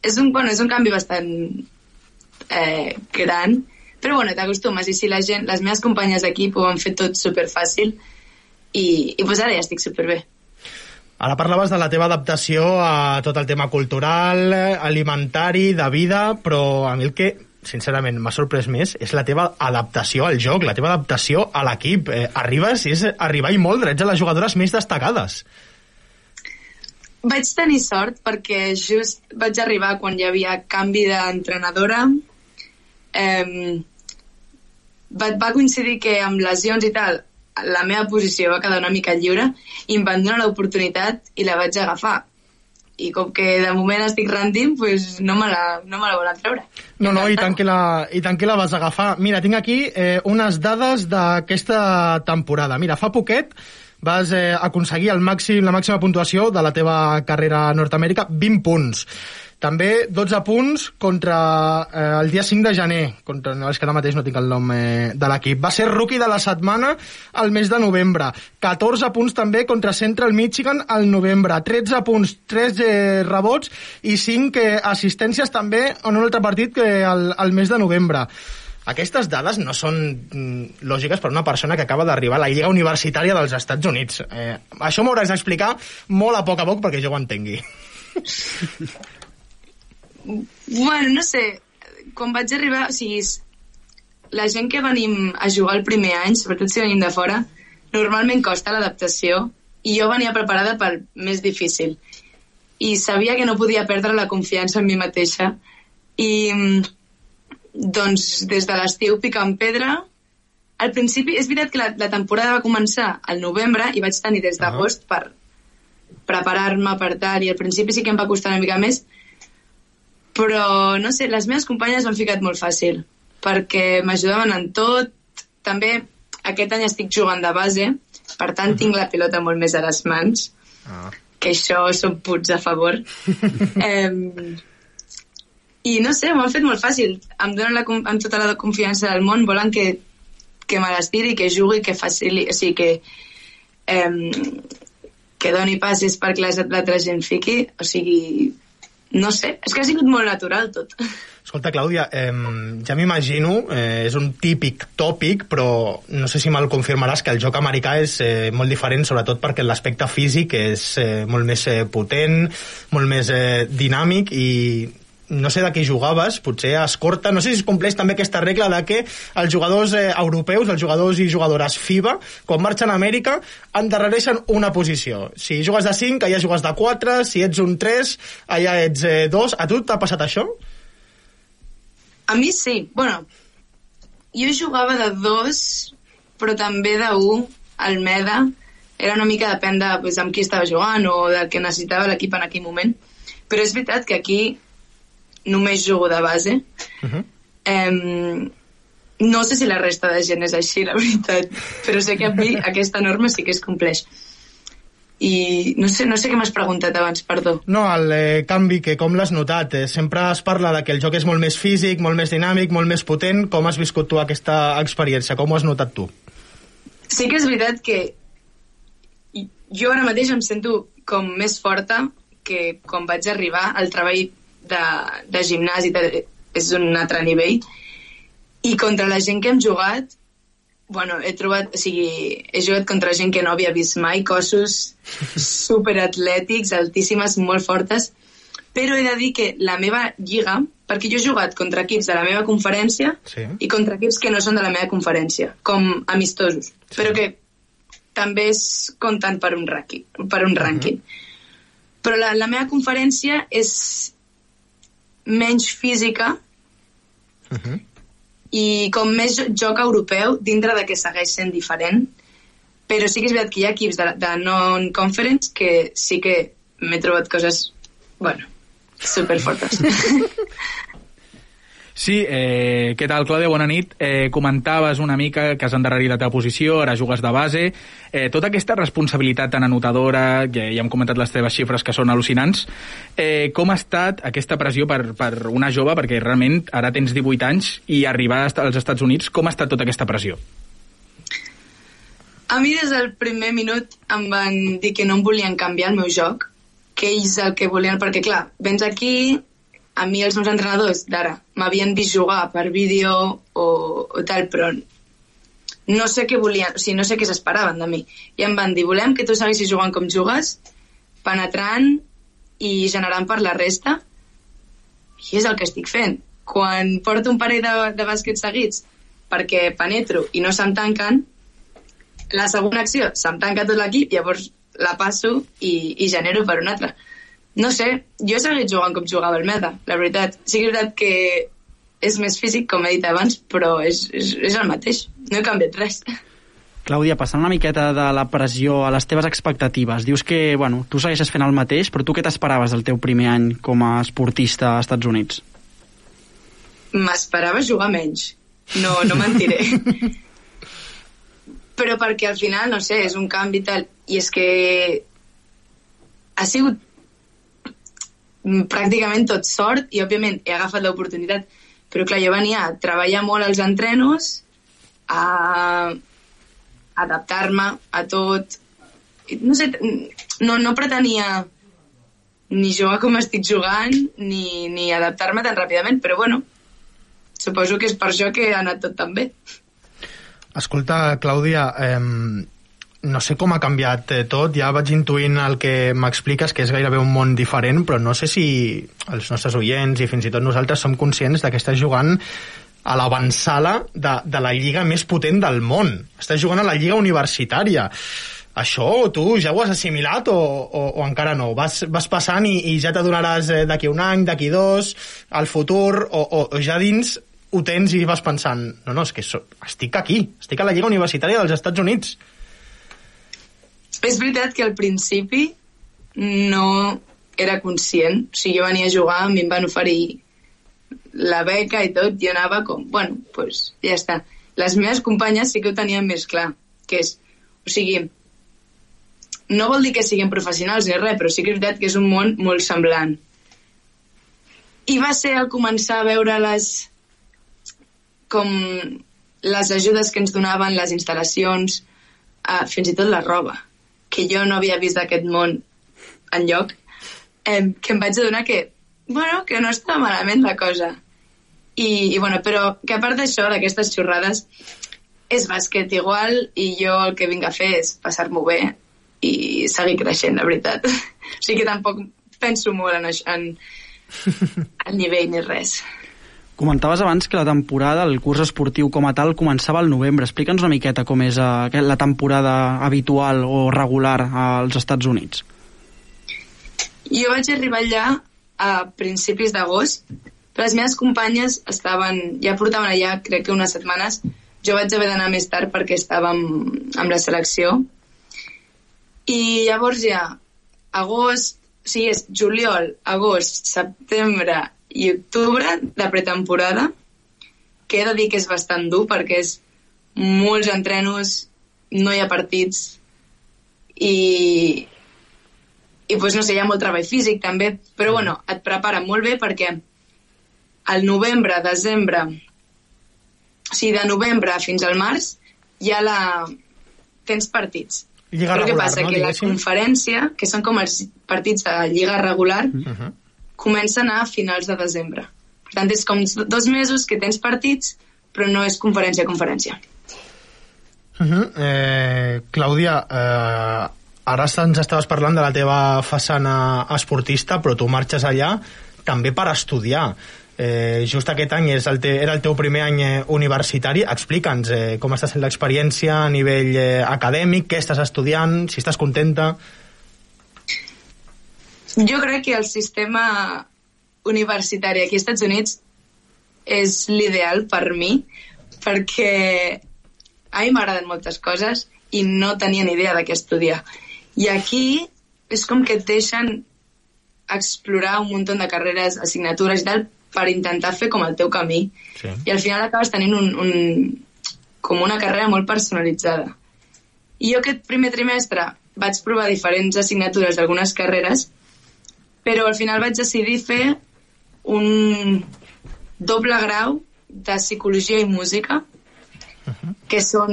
és un, bueno, és un canvi bastant eh, gran, però bueno, t'acostumes i si la gent, les meves companyes d'equip ho han fet tot superfàcil i, i pues ara ja estic superbé. Ara parlaves de la teva adaptació a tot el tema cultural, alimentari, de vida, però a mi el que sincerament m'ha sorprès més és la teva adaptació al joc, la teva adaptació a l'equip. Eh, arribes, és arribar i molt, ets a les jugadores més destacades. Vaig tenir sort perquè just vaig arribar quan hi havia canvi d'entrenadora. Eh, va, va coincidir que amb lesions i tal la meva posició va quedar una mica lliure i em van donar l'oportunitat i la vaig agafar. I com que de moment estic rendint, pues no me la, no me la volen treure. No, no, i tant que la, i tant que la vas agafar. Mira, tinc aquí eh, unes dades d'aquesta temporada. Mira, fa poquet vas eh, aconseguir el màxim, la màxima puntuació de la teva carrera a Nord-Amèrica, 20 punts. També 12 punts contra eh, el dia 5 de gener, contra, no, és que ara mateix no tinc el nom eh, de l'equip. Va ser rookie de la setmana al mes de novembre. 14 punts també contra Central Michigan al novembre. 13 punts, 3 eh, rebots i 5 eh, assistències també en un altre partit que al, al mes de novembre. Aquestes dades no són mm, lògiques per una persona que acaba d'arribar a la Lliga Universitària dels Estats Units. Eh, això m'hauràs d'explicar molt a poc a poc perquè jo ho entengui. Bueno, no sé, quan vaig arribar, o sigui, la gent que venim a jugar el primer any, sobretot si venim de fora, normalment costa l'adaptació i jo venia preparada pel més difícil. I sabia que no podia perdre la confiança en mi mateixa. I mm, doncs des de l'estiu picant pedra, al principi, és veritat que la, la temporada va començar al novembre i vaig tenir des d'agost per preparar-me per tal, i al principi sí que em va costar una mica més, però no sé, les meves companyes m'han ficat molt fàcil perquè m'ajudaven en tot també aquest any estic jugant de base per tant tinc la pilota molt més a les mans, Ah. que això són puts a favor. eh, I no sé, m'ho han fet molt fàcil. Em donen la, amb tota la confiança del món, volen que, que me les tiri, que jugui, que facili... O sigui, que, eh, que doni passes perquè la- l'altra gent fiqui. O sigui, no sé, és que ha sigut molt natural tot. Escolta, Clàudia, eh, ja m'imagino, eh, és un típic tòpic, però no sé si me'l confirmaràs, que el joc americà és eh, molt diferent, sobretot perquè l'aspecte físic és eh, molt més eh, potent, molt més eh, dinàmic i no sé de què jugaves, potser a escorta, no sé si es compleix també aquesta regla de que els jugadors eh, europeus, els jugadors i jugadores FIBA, quan marxen a Amèrica, endarrereixen una posició. Si jugues de 5, allà jugues de 4, si ets un 3, allà ets eh, 2. A tu t'ha passat això? A mi sí. Bueno, jo jugava de dos, però també de un al Meda. Era una mica depèn de pues, amb qui estava jugant o del que necessitava l'equip en aquell moment. Però és veritat que aquí només jugo de base. Uh -huh. Em, no sé si la resta de gent és així, la veritat, però sé que a mi aquesta norma sí que es compleix. I no sé, no sé què m'has preguntat abans, perdó. No, el eh, canvi, que com l'has notat? Eh, sempre es parla de que el joc és molt més físic, molt més dinàmic, molt més potent. Com has viscut tu aquesta experiència? Com ho has notat tu? Sí que és veritat que jo ara mateix em sento com més forta que quan vaig arribar al treball de, de gimnàs i de, és un altre nivell i contra la gent que hem jugat bueno, he trobat, o sigui, he jugat contra gent que no havia vist mai, cossos superatlètics, altíssimes, molt fortes, però he de dir que la meva lliga, perquè jo he jugat contra equips de la meva conferència Sí. i contra equips que no són de la meva conferència, com amistosos, sí. però que també es compten per un rànquing. Per un rànquing. Però la, la meva conferència és menys física Uh -huh. i com més jo- joc europeu, dintre de que segueix sent diferent, però sí que és veritat que hi ha equips de, de non-conference que sí que m'he trobat coses, bueno, superfortes. Sí, eh, què tal, Clàudia? Bona nit. Eh, comentaves una mica que has endarrerit la teva posició, ara jugues de base. Eh, tota aquesta responsabilitat tan anotadora, ja, ja hem comentat les teves xifres que són al·lucinants, eh, com ha estat aquesta pressió per, per una jove, perquè realment ara tens 18 anys, i arribar als Estats Units, com ha estat tota aquesta pressió? A mi des del primer minut em van dir que no em volien canviar el meu joc, que ells el que volien, perquè clar, vens aquí, a mi els meus entrenadors d'ara m'havien vist jugar per vídeo o, o tal, però no sé què volien, o sigui, no sé què s'esperaven de mi. I em van dir, volem que tu seguissis jugant com jugues, penetrant i generant per la resta, i és el que estic fent. Quan porto un parell de, de bàsquets seguits perquè penetro i no se'm tanquen, la segona acció se'm tanca tot l'equip, llavors la passo i, i genero per una altra. No sé, jo he seguit jugant com jugava el Meta, la veritat. Sí que és veritat que és més físic, com he dit abans, però és, és, és el mateix. No he canviat res. Clàudia, passant una miqueta de la pressió a les teves expectatives, dius que bueno, tu segueixes fent el mateix, però tu què t'esperaves del teu primer any com a esportista als Estats Units? M'esperava jugar menys. No, no mentiré. però perquè al final, no sé, és un canvi tal, i és que ha sigut pràcticament tot sort i òbviament he agafat l'oportunitat. Però clar, jo venia a treballar molt als entrenos a adaptar-me a tot. No sé, no, no pretenia ni jugar com estic jugant ni, ni adaptar-me tan ràpidament però bueno, suposo que és per això que ha anat tot tan bé. Escolta, Clàudia, eh, no sé com ha canviat eh, tot, ja vaig intuint el que m'expliques, que és gairebé un món diferent, però no sé si els nostres oients i fins i tot nosaltres som conscients que estàs jugant a l'avançala de, de la lliga més potent del món. Estàs jugant a la lliga universitària. Això tu ja ho has assimilat o, o, o encara no? Vas, vas passant i, i ja t'adonaràs eh, d'aquí un any, d'aquí dos, al futur, o, o, o ja dins ho tens i vas pensant no, no, és que so, estic aquí, estic a la Lliga Universitària dels Estats Units. És veritat que al principi no era conscient. O sigui, jo venia a jugar, a mi em van oferir la beca i tot, i anava com, bueno, doncs pues, ja està. Les meves companyes sí que ho tenien més clar, que és, o sigui, no vol dir que siguin professionals ni res, però sí que és veritat que és un món molt semblant. I va ser al començar a veure les com les ajudes que ens donaven, les instal·lacions, eh, fins i tot la roba, que jo no havia vist d'aquest món en lloc, eh, que em vaig adonar que, bueno, que no estava malament la cosa. I, i bueno, però que a part d'això, d'aquestes xorrades, és bàsquet igual i jo el que vinc a fer és passar-m'ho bé i seguir creixent, la veritat. O sigui que tampoc penso molt en, això, en, en nivell ni res. Comentaves abans que la temporada, el curs esportiu com a tal, començava al novembre. Explica'ns una miqueta com és eh, la temporada habitual o regular als Estats Units. Jo vaig arribar allà a principis d'agost, però les meves companyes estaven, ja portaven allà crec que unes setmanes, jo vaig haver d'anar més tard perquè estàvem amb la selecció, i llavors ja, agost, o sigui, és juliol, agost, setembre i octubre de pretemporada, que he de dir que és bastant dur perquè és molts entrenos, no hi ha partits i, i pues, no sé, hi ha molt treball físic també, però bueno, et prepara molt bé perquè al novembre, desembre, o sigui, de novembre fins al març, ja la... tens partits. Lliga Però què regular, passa? no, que la conferència, que són com els partits de lliga regular, Uh -huh. Comencen a finals de desembre. Per tant, és com dos mesos que tens partits, però no és conferència a conferència. Uh -huh. eh, Clàudia, eh, ara ens estaves parlant de la teva façana esportista, però tu marxes allà també per estudiar. Eh, just aquest any és el te, era el teu primer any eh, universitari. Explica'ns eh, com està sent l'experiència a nivell eh, acadèmic, què estàs estudiant, si estàs contenta... Jo crec que el sistema universitari aquí als Estats Units és l'ideal per mi, perquè a mi m'agraden moltes coses i no tenia ni idea de què estudiar. I aquí és com que et deixen explorar un munt de carreres, assignatures i tal, per intentar fer com el teu camí. Sí. I al final acabes tenint un, un, com una carrera molt personalitzada. I jo aquest primer trimestre vaig provar diferents assignatures d'algunes carreres, però al final vaig decidir fer un doble grau de psicologia i música, que són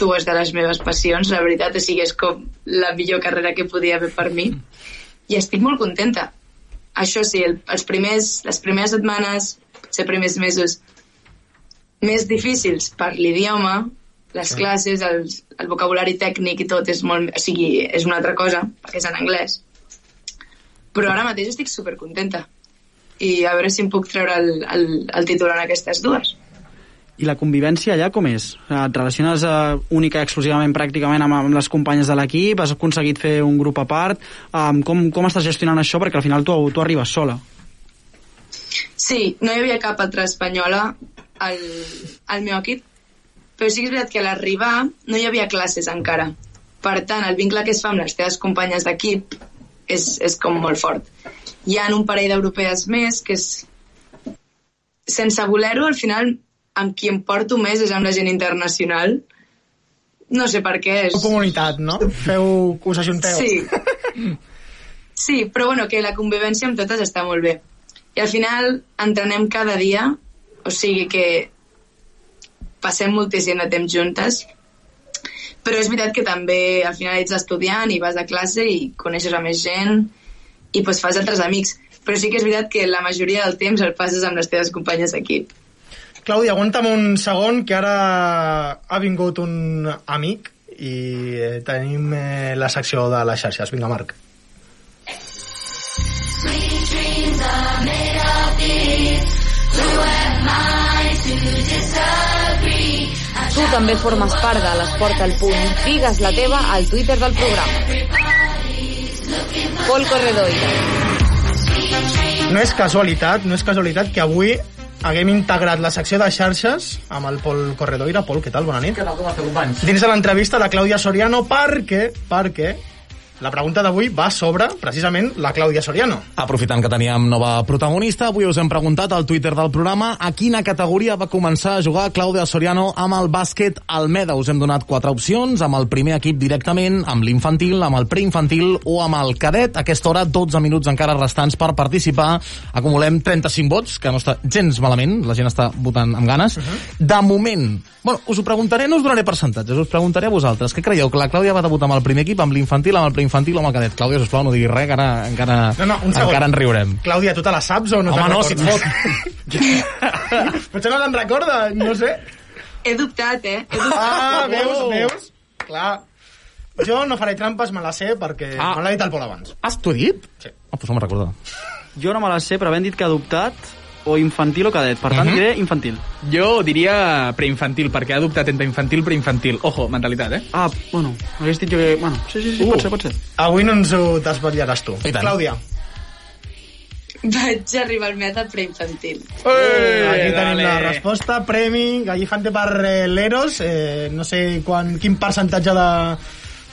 dues de les meves passions, la veritat, o sigui, és com la millor carrera que podia haver per mi. I estic molt contenta. Això sí, el, els primers, les primeres setmanes, potser primers mesos, més difícils per l'idioma, les classes, el, el vocabulari tècnic i tot és molt... O sigui, és una altra cosa, perquè és en anglès. Però ara mateix estic supercontenta. I a veure si em puc treure el, el, el títol en aquestes dues. I la convivència allà com és? Et relaciones uh, única i exclusivament pràcticament amb, amb les companyes de l'equip? Has aconseguit fer un grup a part? Um, com, com estàs gestionant això? Perquè al final tu, tu arribes sola. Sí, no hi havia cap altra espanyola al, al meu equip, però sí que és veritat que a l'arribar no hi havia classes encara. Per tant, el vincle que es fa amb les teves companyes d'equip és, és com molt fort. Hi ha un parell d'europees més que és... Sense voler-ho, al final, amb qui em porto més és amb la gent internacional. No sé per què. És... Comunitat, no? Feu que us ajunteu. Sí. Sí, però bueno, que la convivència amb totes està molt bé. I al final entrenem cada dia, o sigui que passem moltíssim de temps juntes, però és veritat que també al final ets estudiant i vas a classe i coneixes a més gent i pues, fas altres amics. Però sí que és veritat que la majoria del temps el passes amb les teves companyes d'equip. Clàudia, aguanta'm un segon, que ara ha vingut un amic i eh, tenim eh, la secció de les xarxes. Vinga, Marc. Sweet dreams are made of these. Who am I to disagree? Tu també formes part de l'Esport al Punt. Digues la teva al Twitter del programa. Pol Corredoira. No és casualitat, no és casualitat que avui haguem integrat la secció de xarxes amb el Pol Corredoira. Pol, què tal? Bona nit. Què tal, com esteu, companys? Dins de l'entrevista de Clàudia Soriano perquè, perquè La pregunta d'avui va sobre, precisament, la Clàudia Soriano. Aprofitant que teníem nova protagonista, avui us hem preguntat al Twitter del programa a quina categoria va començar a jugar Clàudia Soriano amb el bàsquet Almeda. Us hem donat quatre opcions, amb el primer equip directament, amb l'infantil, amb el preinfantil o amb el cadet. A aquesta hora, 12 minuts encara restants per participar. Acumulem 35 vots, que no està gens malament, la gent està votant amb ganes. Uh -huh. De moment, bueno, us ho preguntaré, no us donaré percentatges, us preguntaré a vosaltres. Què creieu? Que la Clàudia va debutar amb el primer equip, amb l'infantil, amb el preinfantil o amb el cadet? Clàudia, sisplau, no diguis res, que ara, encara, No, no, un segon. encara en riurem. Clàudia, tu te la saps o no Home, te'n no, si et recordes? Potser no te'n recorda, no sé. He dubtat, eh? He dubtat. Ah, veus, veus? Clar. Jo no faré trampes, me la sé, perquè Ah. me l'ha dit el Pol abans. Has tu dit? Sí. Ah, doncs no me'n recordo. Jo no me la sé, però havent dit que ha adoptat o infantil o cadet. Per tant, Mhm. diré infantil. Jo diria preinfantil, perquè ha adoptat entre infantil i preinfantil. Ojo, mentalitat, eh? Ah, bueno, hagués dit jo que... Bueno, sí, sí, sí, Uh. pot ser, pot ser. Avui no ens ho desvetllaràs tu. I tant. Clàudia. Vaig arribar al meta preinfantil. Eh, Aquí tenim dale. la resposta. Premi Gallifante per l'Eros. Eh, no sé quan, quin percentatge de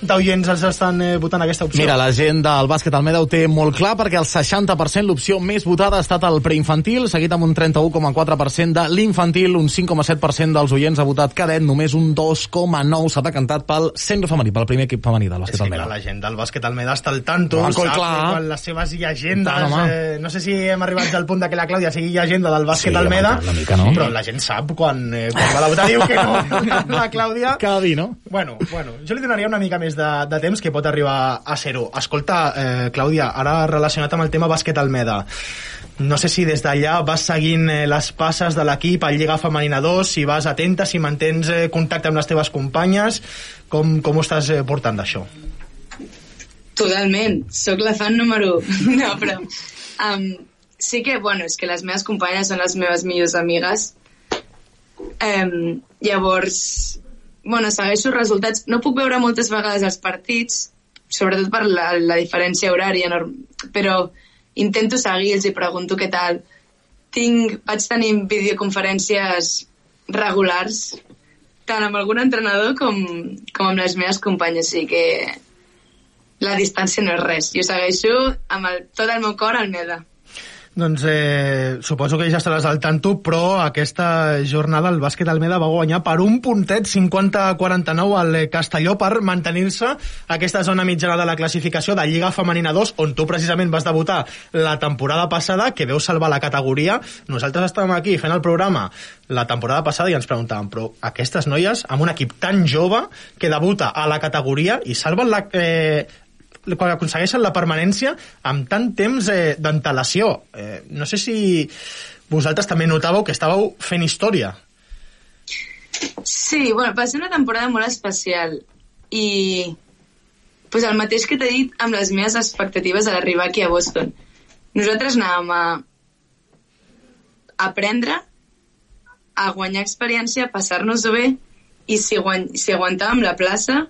d'oients els estan eh, votant aquesta opció. Mira, la gent del bàsquet Almeda ho té molt clar perquè el 60% l'opció més votada ha estat el preinfantil, seguit amb un 31,4% de l'infantil, un 5,7% dels oients ha votat cadet, només un 2,9% s'ha decantat pel centre femení, pel primer equip femení del És bàsquet que, clar, Almeda. la gent del bàsquet Almeda està al tanto, Clar, sap clar. que quan les seves llegendes... Tant, eh, no sé si hem arribat al punt de que la Clàudia sigui llegenda del bàsquet Sí, Almeda, mica, no? però la gent sap quan, eh, quan va debutar diu que no. la Clàudia... Cada dia, no? Bueno, bueno, jo li donaria una mica més de, de temps que pot arribar a ser-ho. Escolta, eh, Clàudia, ara relacionat amb el tema bàsquet Almeda, no sé si des d'allà vas seguint eh, les passes de l'equip al Lliga Femenina 2, si vas atenta, si mantens eh, contacte amb les teves companyes, com, com ho estàs eh, portant d'això? Totalment, sóc la fan número 1. No, però... Um, sí que, bueno, és que les meves companyes són les meves millors amigues. Um, llavors, bueno, segueixo els resultats. No puc veure moltes vegades els partits, sobretot per la, la diferència horària, però intento seguir-los i pregunto què tal. Tinc, vaig tenir videoconferències regulars, tant amb algun entrenador com, com amb les meves companyes, sigui que la distància no és res. Jo segueixo amb el, tot el meu cor al Meda. Doncs eh, suposo que ja estaràs al tanto, però aquesta jornada el bàsquet Almeda va guanyar per un puntet 50-49 al Castelló per mantenir-se aquesta zona mitjana de la classificació de Lliga Femenina 2, on tu precisament vas debutar la temporada passada, que veu salvar la categoria. Nosaltres estàvem aquí fent el programa la temporada passada i ens preguntàvem, però aquestes noies, amb un equip tan jove que debuta a la categoria i salven la, eh, quan aconsegueixen la permanència amb tant temps eh, d'antelació. Eh, no sé si vosaltres també notàveu que estàveu fent història. Sí, bueno, va ser una temporada molt especial i pues el mateix que t'he dit amb les meves expectatives a l'arribar aquí a Boston. Nosaltres anàvem a aprendre, a guanyar experiència, a passar-nos-ho bé i si, guany, si aguantàvem la plaça,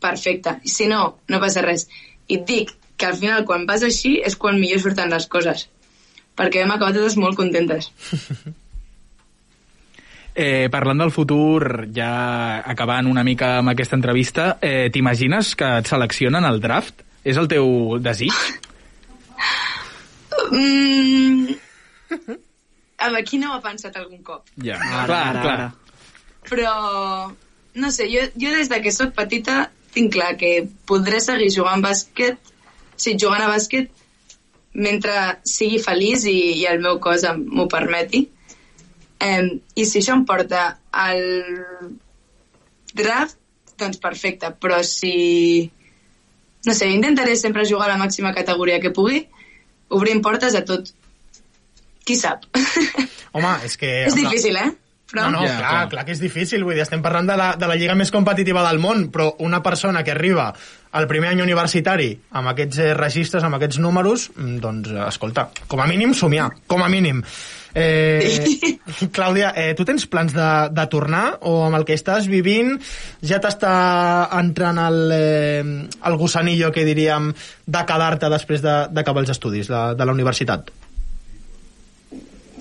perfecte. Si no, no passa res. I et dic que al final quan vas així és quan millor surten les coses. Perquè hem acabat totes molt contentes. Eh, parlant del futur, ja acabant una mica amb aquesta entrevista, eh, t'imagines que et seleccionen al draft? És el teu desig? Mm... A veure, qui no ho ha pensat algun cop? Ja, Ara, clar, ara, clar. ara. Però, no sé, jo, jo des de que sóc petita tinc clar que podré seguir jugant bàsquet, sí, jugant a bàsquet, mentre sigui feliç i, i el meu cos m'ho permeti. Um, I si això em porta al draft, doncs perfecte, però si... No sé, intentaré sempre jugar a la màxima categoria que pugui, obrint portes a tot. Qui sap? Home, és que... És difícil, eh? Però... No, no, Ja, clar, clar. clar que és difícil, vull dir, estem parlant de la, de la lliga més competitiva del món, però una persona que arriba al primer any universitari amb aquests eh, registres, amb aquests números, mm, doncs, eh, escolta, com a mínim somiar, com a mínim. Eh, Clàudia, eh, tu tens plans de, de tornar o amb el que estàs vivint ja t'està entrant el, eh, el gusanillo, que diríem, de quedar-te després de- d'acabar els estudis de, de la universitat?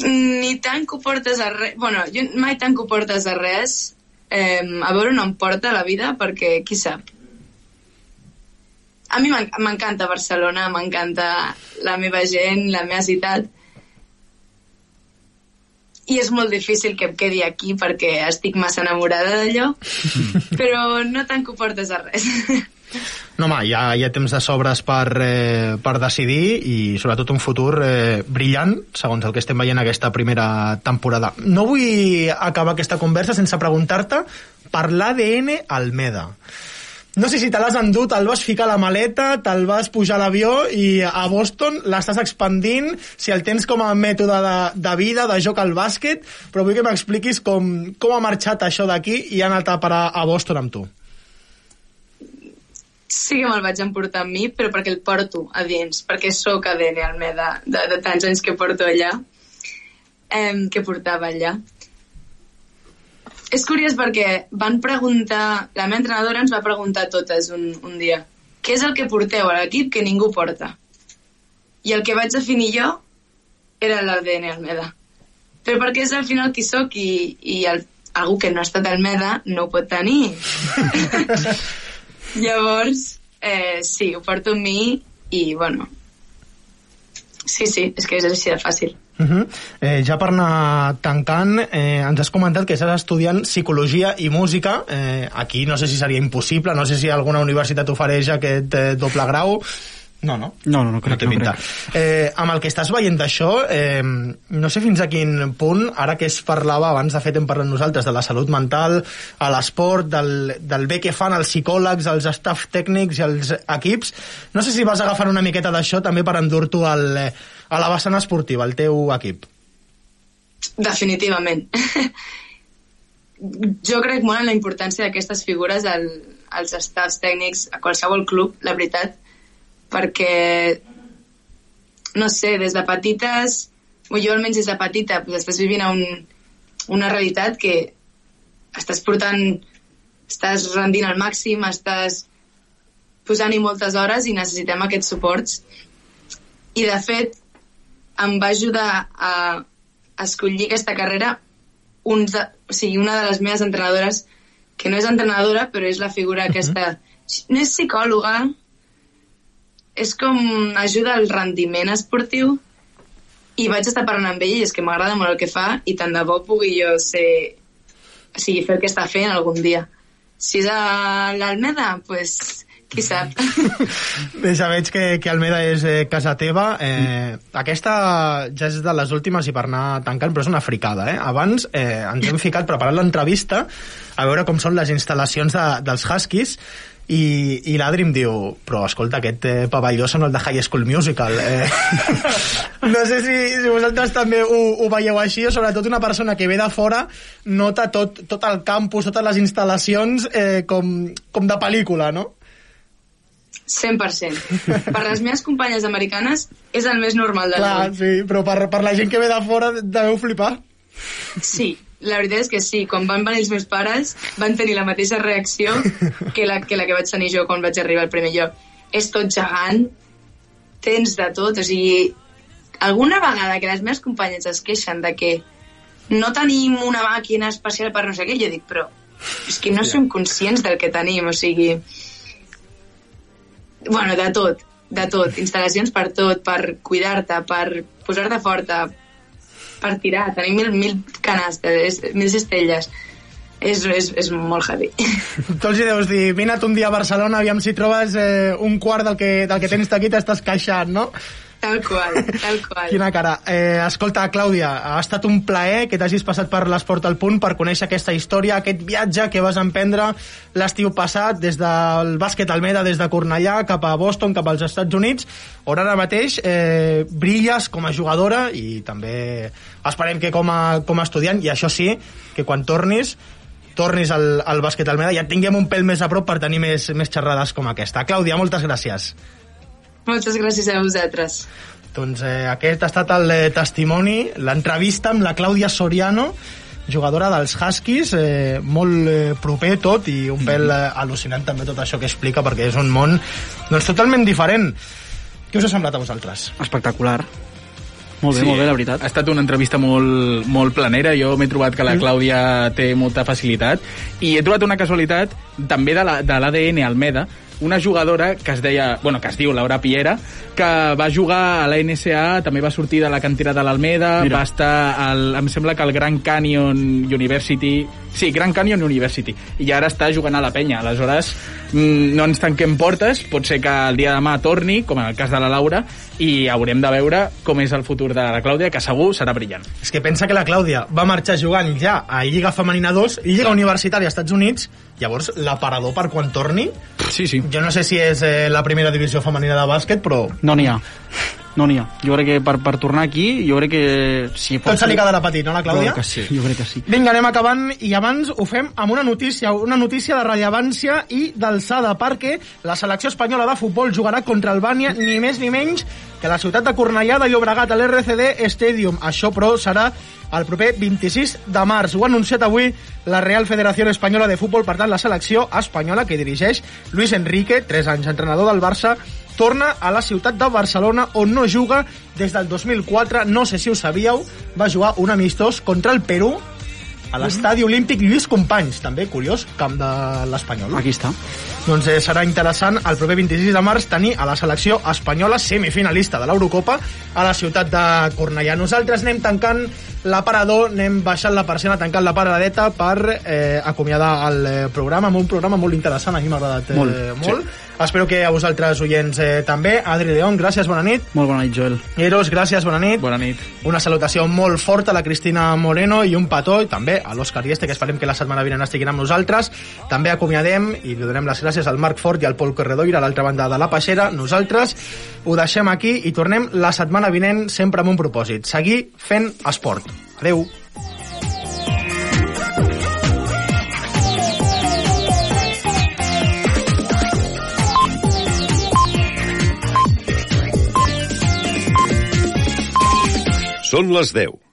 Ni ho portes a res... Bueno, jo mai ho portes a res. Eh, a veure on em porta la vida, perquè qui sap. A mi m'en- m'encanta Barcelona, m'encanta la meva gent, la meva ciutat. I és molt difícil que em quedi aquí perquè estic massa enamorada d'allò, però no ho portes a res. No, home, hi ha, hi ha temps de sobres per, eh, per decidir i sobretot un futur eh, brillant, segons el que estem veient aquesta primera temporada. No vull acabar aquesta conversa sense preguntar-te per l'ADN Almeda. No sé si te l'has endut, te'l vas ficar a la maleta, te'l vas pujar a l'avió i a Boston l'estàs expandint, si el tens com a mètode de, de vida, de joc al bàsquet, però vull que m'expliquis com, com ha marxat això d'aquí i ha anat a parar a Boston amb tu. Sí que me'l vaig emportar amb mi, però perquè el porto a dins, perquè sóc ADN Almeda de, de tants anys que porto allà, eh, que portava allà. És curiós perquè van preguntar, la meva entrenadora ens va preguntar totes un, un dia, què és el que porteu a l'equip que ningú porta? I el que vaig definir jo era l'ADN Almeda. Però perquè és al final qui sóc i, i el, algú que no ha estat Almeda no ho pot tenir. Llavors, eh, sí, ho porto amb mi i, bueno, sí, sí, és que és així de fàcil. Uh -huh. eh, ja per anar tancant, eh, ens has comentat que estàs estudiant psicologia i música. Eh, aquí no sé si seria impossible, no sé si alguna universitat ofereix aquest eh, doble grau. No, no. No, no, no crec, no té no pinta. Eh, amb el que estàs veient d'això, eh, no sé fins a quin punt, ara que es parlava, abans de fet hem parlat nosaltres de la salut mental, a l'esport, del, del bé que fan els psicòlegs, els staff tècnics i els equips, no sé si vas agafar una miqueta d'això també per endur-t'ho al, eh, a la vessant esportiva, al teu equip. Definitivament. jo crec molt en la importància d'aquestes figures al, als staffs tècnics a qualsevol club, la veritat, perquè, no sé, des de petites, o jo almenys des de petita, doncs estàs vivint un, una realitat que estàs portant, estàs rendint al màxim, estàs posant-hi moltes hores i necessitem aquests suports. I, de fet, em va ajudar a escollir aquesta carrera un de, o sigui, una de les meves entrenadores, que no és entrenadora, però és la figura aquesta... No és psicòloga, és com ajuda al rendiment esportiu i vaig estar parlant amb ell i és que m'agrada molt el que fa i tant de bo pugui jo ser o sigui, fer el que està fent algun dia si és a l'Almeda pues, qui sap ja veig que, que Almeda és eh, casa teva. Eh, aquesta ja és de les últimes i per anar tancant, però és una fricada. Eh? Abans eh, ens hem ficat preparant l'entrevista a veure com són les instal·lacions de, dels Huskies i, i l'Adri em diu però escolta, aquest eh, pavelló sembla el de High School Musical eh, no sé si, si vosaltres també ho, ho veieu així o sobretot una persona que ve de fora nota tot, tot el campus, totes les instal·lacions eh, com, com de pel·lícula, no? 100% per les meves companyes americanes és el més normal del Clar, món sí, però per, per la gent que ve de fora deveu flipar. Sí, la veritat és que sí. Quan van venir els meus pares van tenir la mateixa reacció que la que, la que vaig tenir jo quan vaig arribar al primer lloc. És tot gegant, tens de tot, o sigui, alguna vegada que les meves companyes es queixen de que no tenim una màquina especial per no sé què, jo dic, però és que no som conscients del que tenim, o sigui... Bueno, de tot, de tot. Instal·lacions per tot, per cuidar-te, per posar-te forta, per tirar. Tenim mil, mil canastes, mil cistelles. És, és, és molt heavy. Tu els hi deus dir, vina't un dia a Barcelona, aviam si trobes eh, un quart del que, del que tens aquí, t'estàs queixant, no? Tal qual, tal qual. Quina cara. Eh, escolta, Clàudia, ha estat un plaer que t'hagis passat per l'Esport al Punt per conèixer aquesta història, aquest viatge que vas emprendre l'estiu passat des del bàsquet Almeda, des de Cornellà cap a Boston, cap als Estats Units, on ara mateix eh, brilles com a jugadora i també esperem que com a, com a estudiant, i això sí, que quan tornis tornis al, al bàsquet Almeda i et tinguem un pèl més a prop per tenir més, més xerrades com aquesta. Clàudia, moltes gràcies. Moltes gràcies a vosaltres. Doncs eh, aquest ha estat el eh, testimoni, l'entrevista amb la Clàudia Soriano, jugadora dels Huskies, eh, molt eh, proper tot i un pèl eh, al·lucinant també tot això que explica perquè és un món doncs, totalment diferent. Què us ha semblat a vosaltres? Espectacular. Molt bé, molt bé, la veritat. Ha estat una entrevista molt, molt planera. Jo m'he trobat que la Mm. Clàudia té molta facilitat i he trobat una casualitat també de la- de l'ADN Almeda una jugadora que es deia, bueno, que es diu Laura Piera, que va jugar a la NSA, també va sortir de la cantera de l'Almeda, va estar, al, em sembla que al Grand Canyon University, sí, Grand Canyon University, i ara està jugant a la penya. Aleshores, mm, no ens tanquem portes, pot ser que el dia de demà torni, com en el cas de la Laura, i haurem de veure com és el futur de la Clàudia, que segur serà brillant. És que pensa que la Clàudia va marxar jugant ja a Lliga Femenina 2 i Lliga Universitària als Estats Units, llavors l'aparador per quan torni... Sí, sí. Jo no sé si és eh, la primera divisió femenina de bàsquet, però... No n'hi ha. No n'hi ha. Jo crec que per, per tornar aquí, jo crec que... Si Tot se li quedarà petit, no, la Clàudia? Jo crec que sí, jo crec que sí. Vinga, anem acabant i abans ho fem amb una notícia, una notícia de rellevància i d'alçada, perquè la selecció espanyola de futbol jugarà contra Albània ni més ni menys que la ciutat de Cornellà de Llobregat, a l'RCD Stadium. Això, però, serà el proper 26 de març. Ho ha anunciat avui la Real Federació Espanyola de Futbol, per tant, la selecció espanyola que dirigeix Luis Enrique, 3 anys entrenador del Barça, torna a la ciutat de Barcelona on no juga des del 2004, no sé si ho sabíeu, va jugar un amistós contra el Perú a l'estadi olímpic Lluís Companys, també curiós, camp de l'Espanyol. Aquí està. Doncs eh, serà interessant el proper 26 de març tenir a la selecció espanyola semifinalista de l'Eurocopa a la ciutat de Cornellà. Nosaltres anem tancant l'aparador, anem baixant la persiana, tancant la paradeta per eh, acomiadar el eh, programa, amb un programa molt interessant, a mi m'ha agradat eh, Molt, molt. Espero que a vosaltres, oients, eh, també. Adri León, gràcies, bona nit. Molt bona nit, Joel. Eros, gràcies, bona nit. Bona nit. Una salutació molt forta a la Cristina Moreno i un petó, i també a l'Òscar Ieste, que esperem que la setmana vinent estiguin amb nosaltres. També acomiadem i li donem les gràcies al Marc Fort i al Pol Corredoira a l'altra banda de la Peixera. Nosaltres ho deixem aquí i tornem la setmana vinent sempre amb un propòsit. Seguir fent esport. Adeu. Són les 10.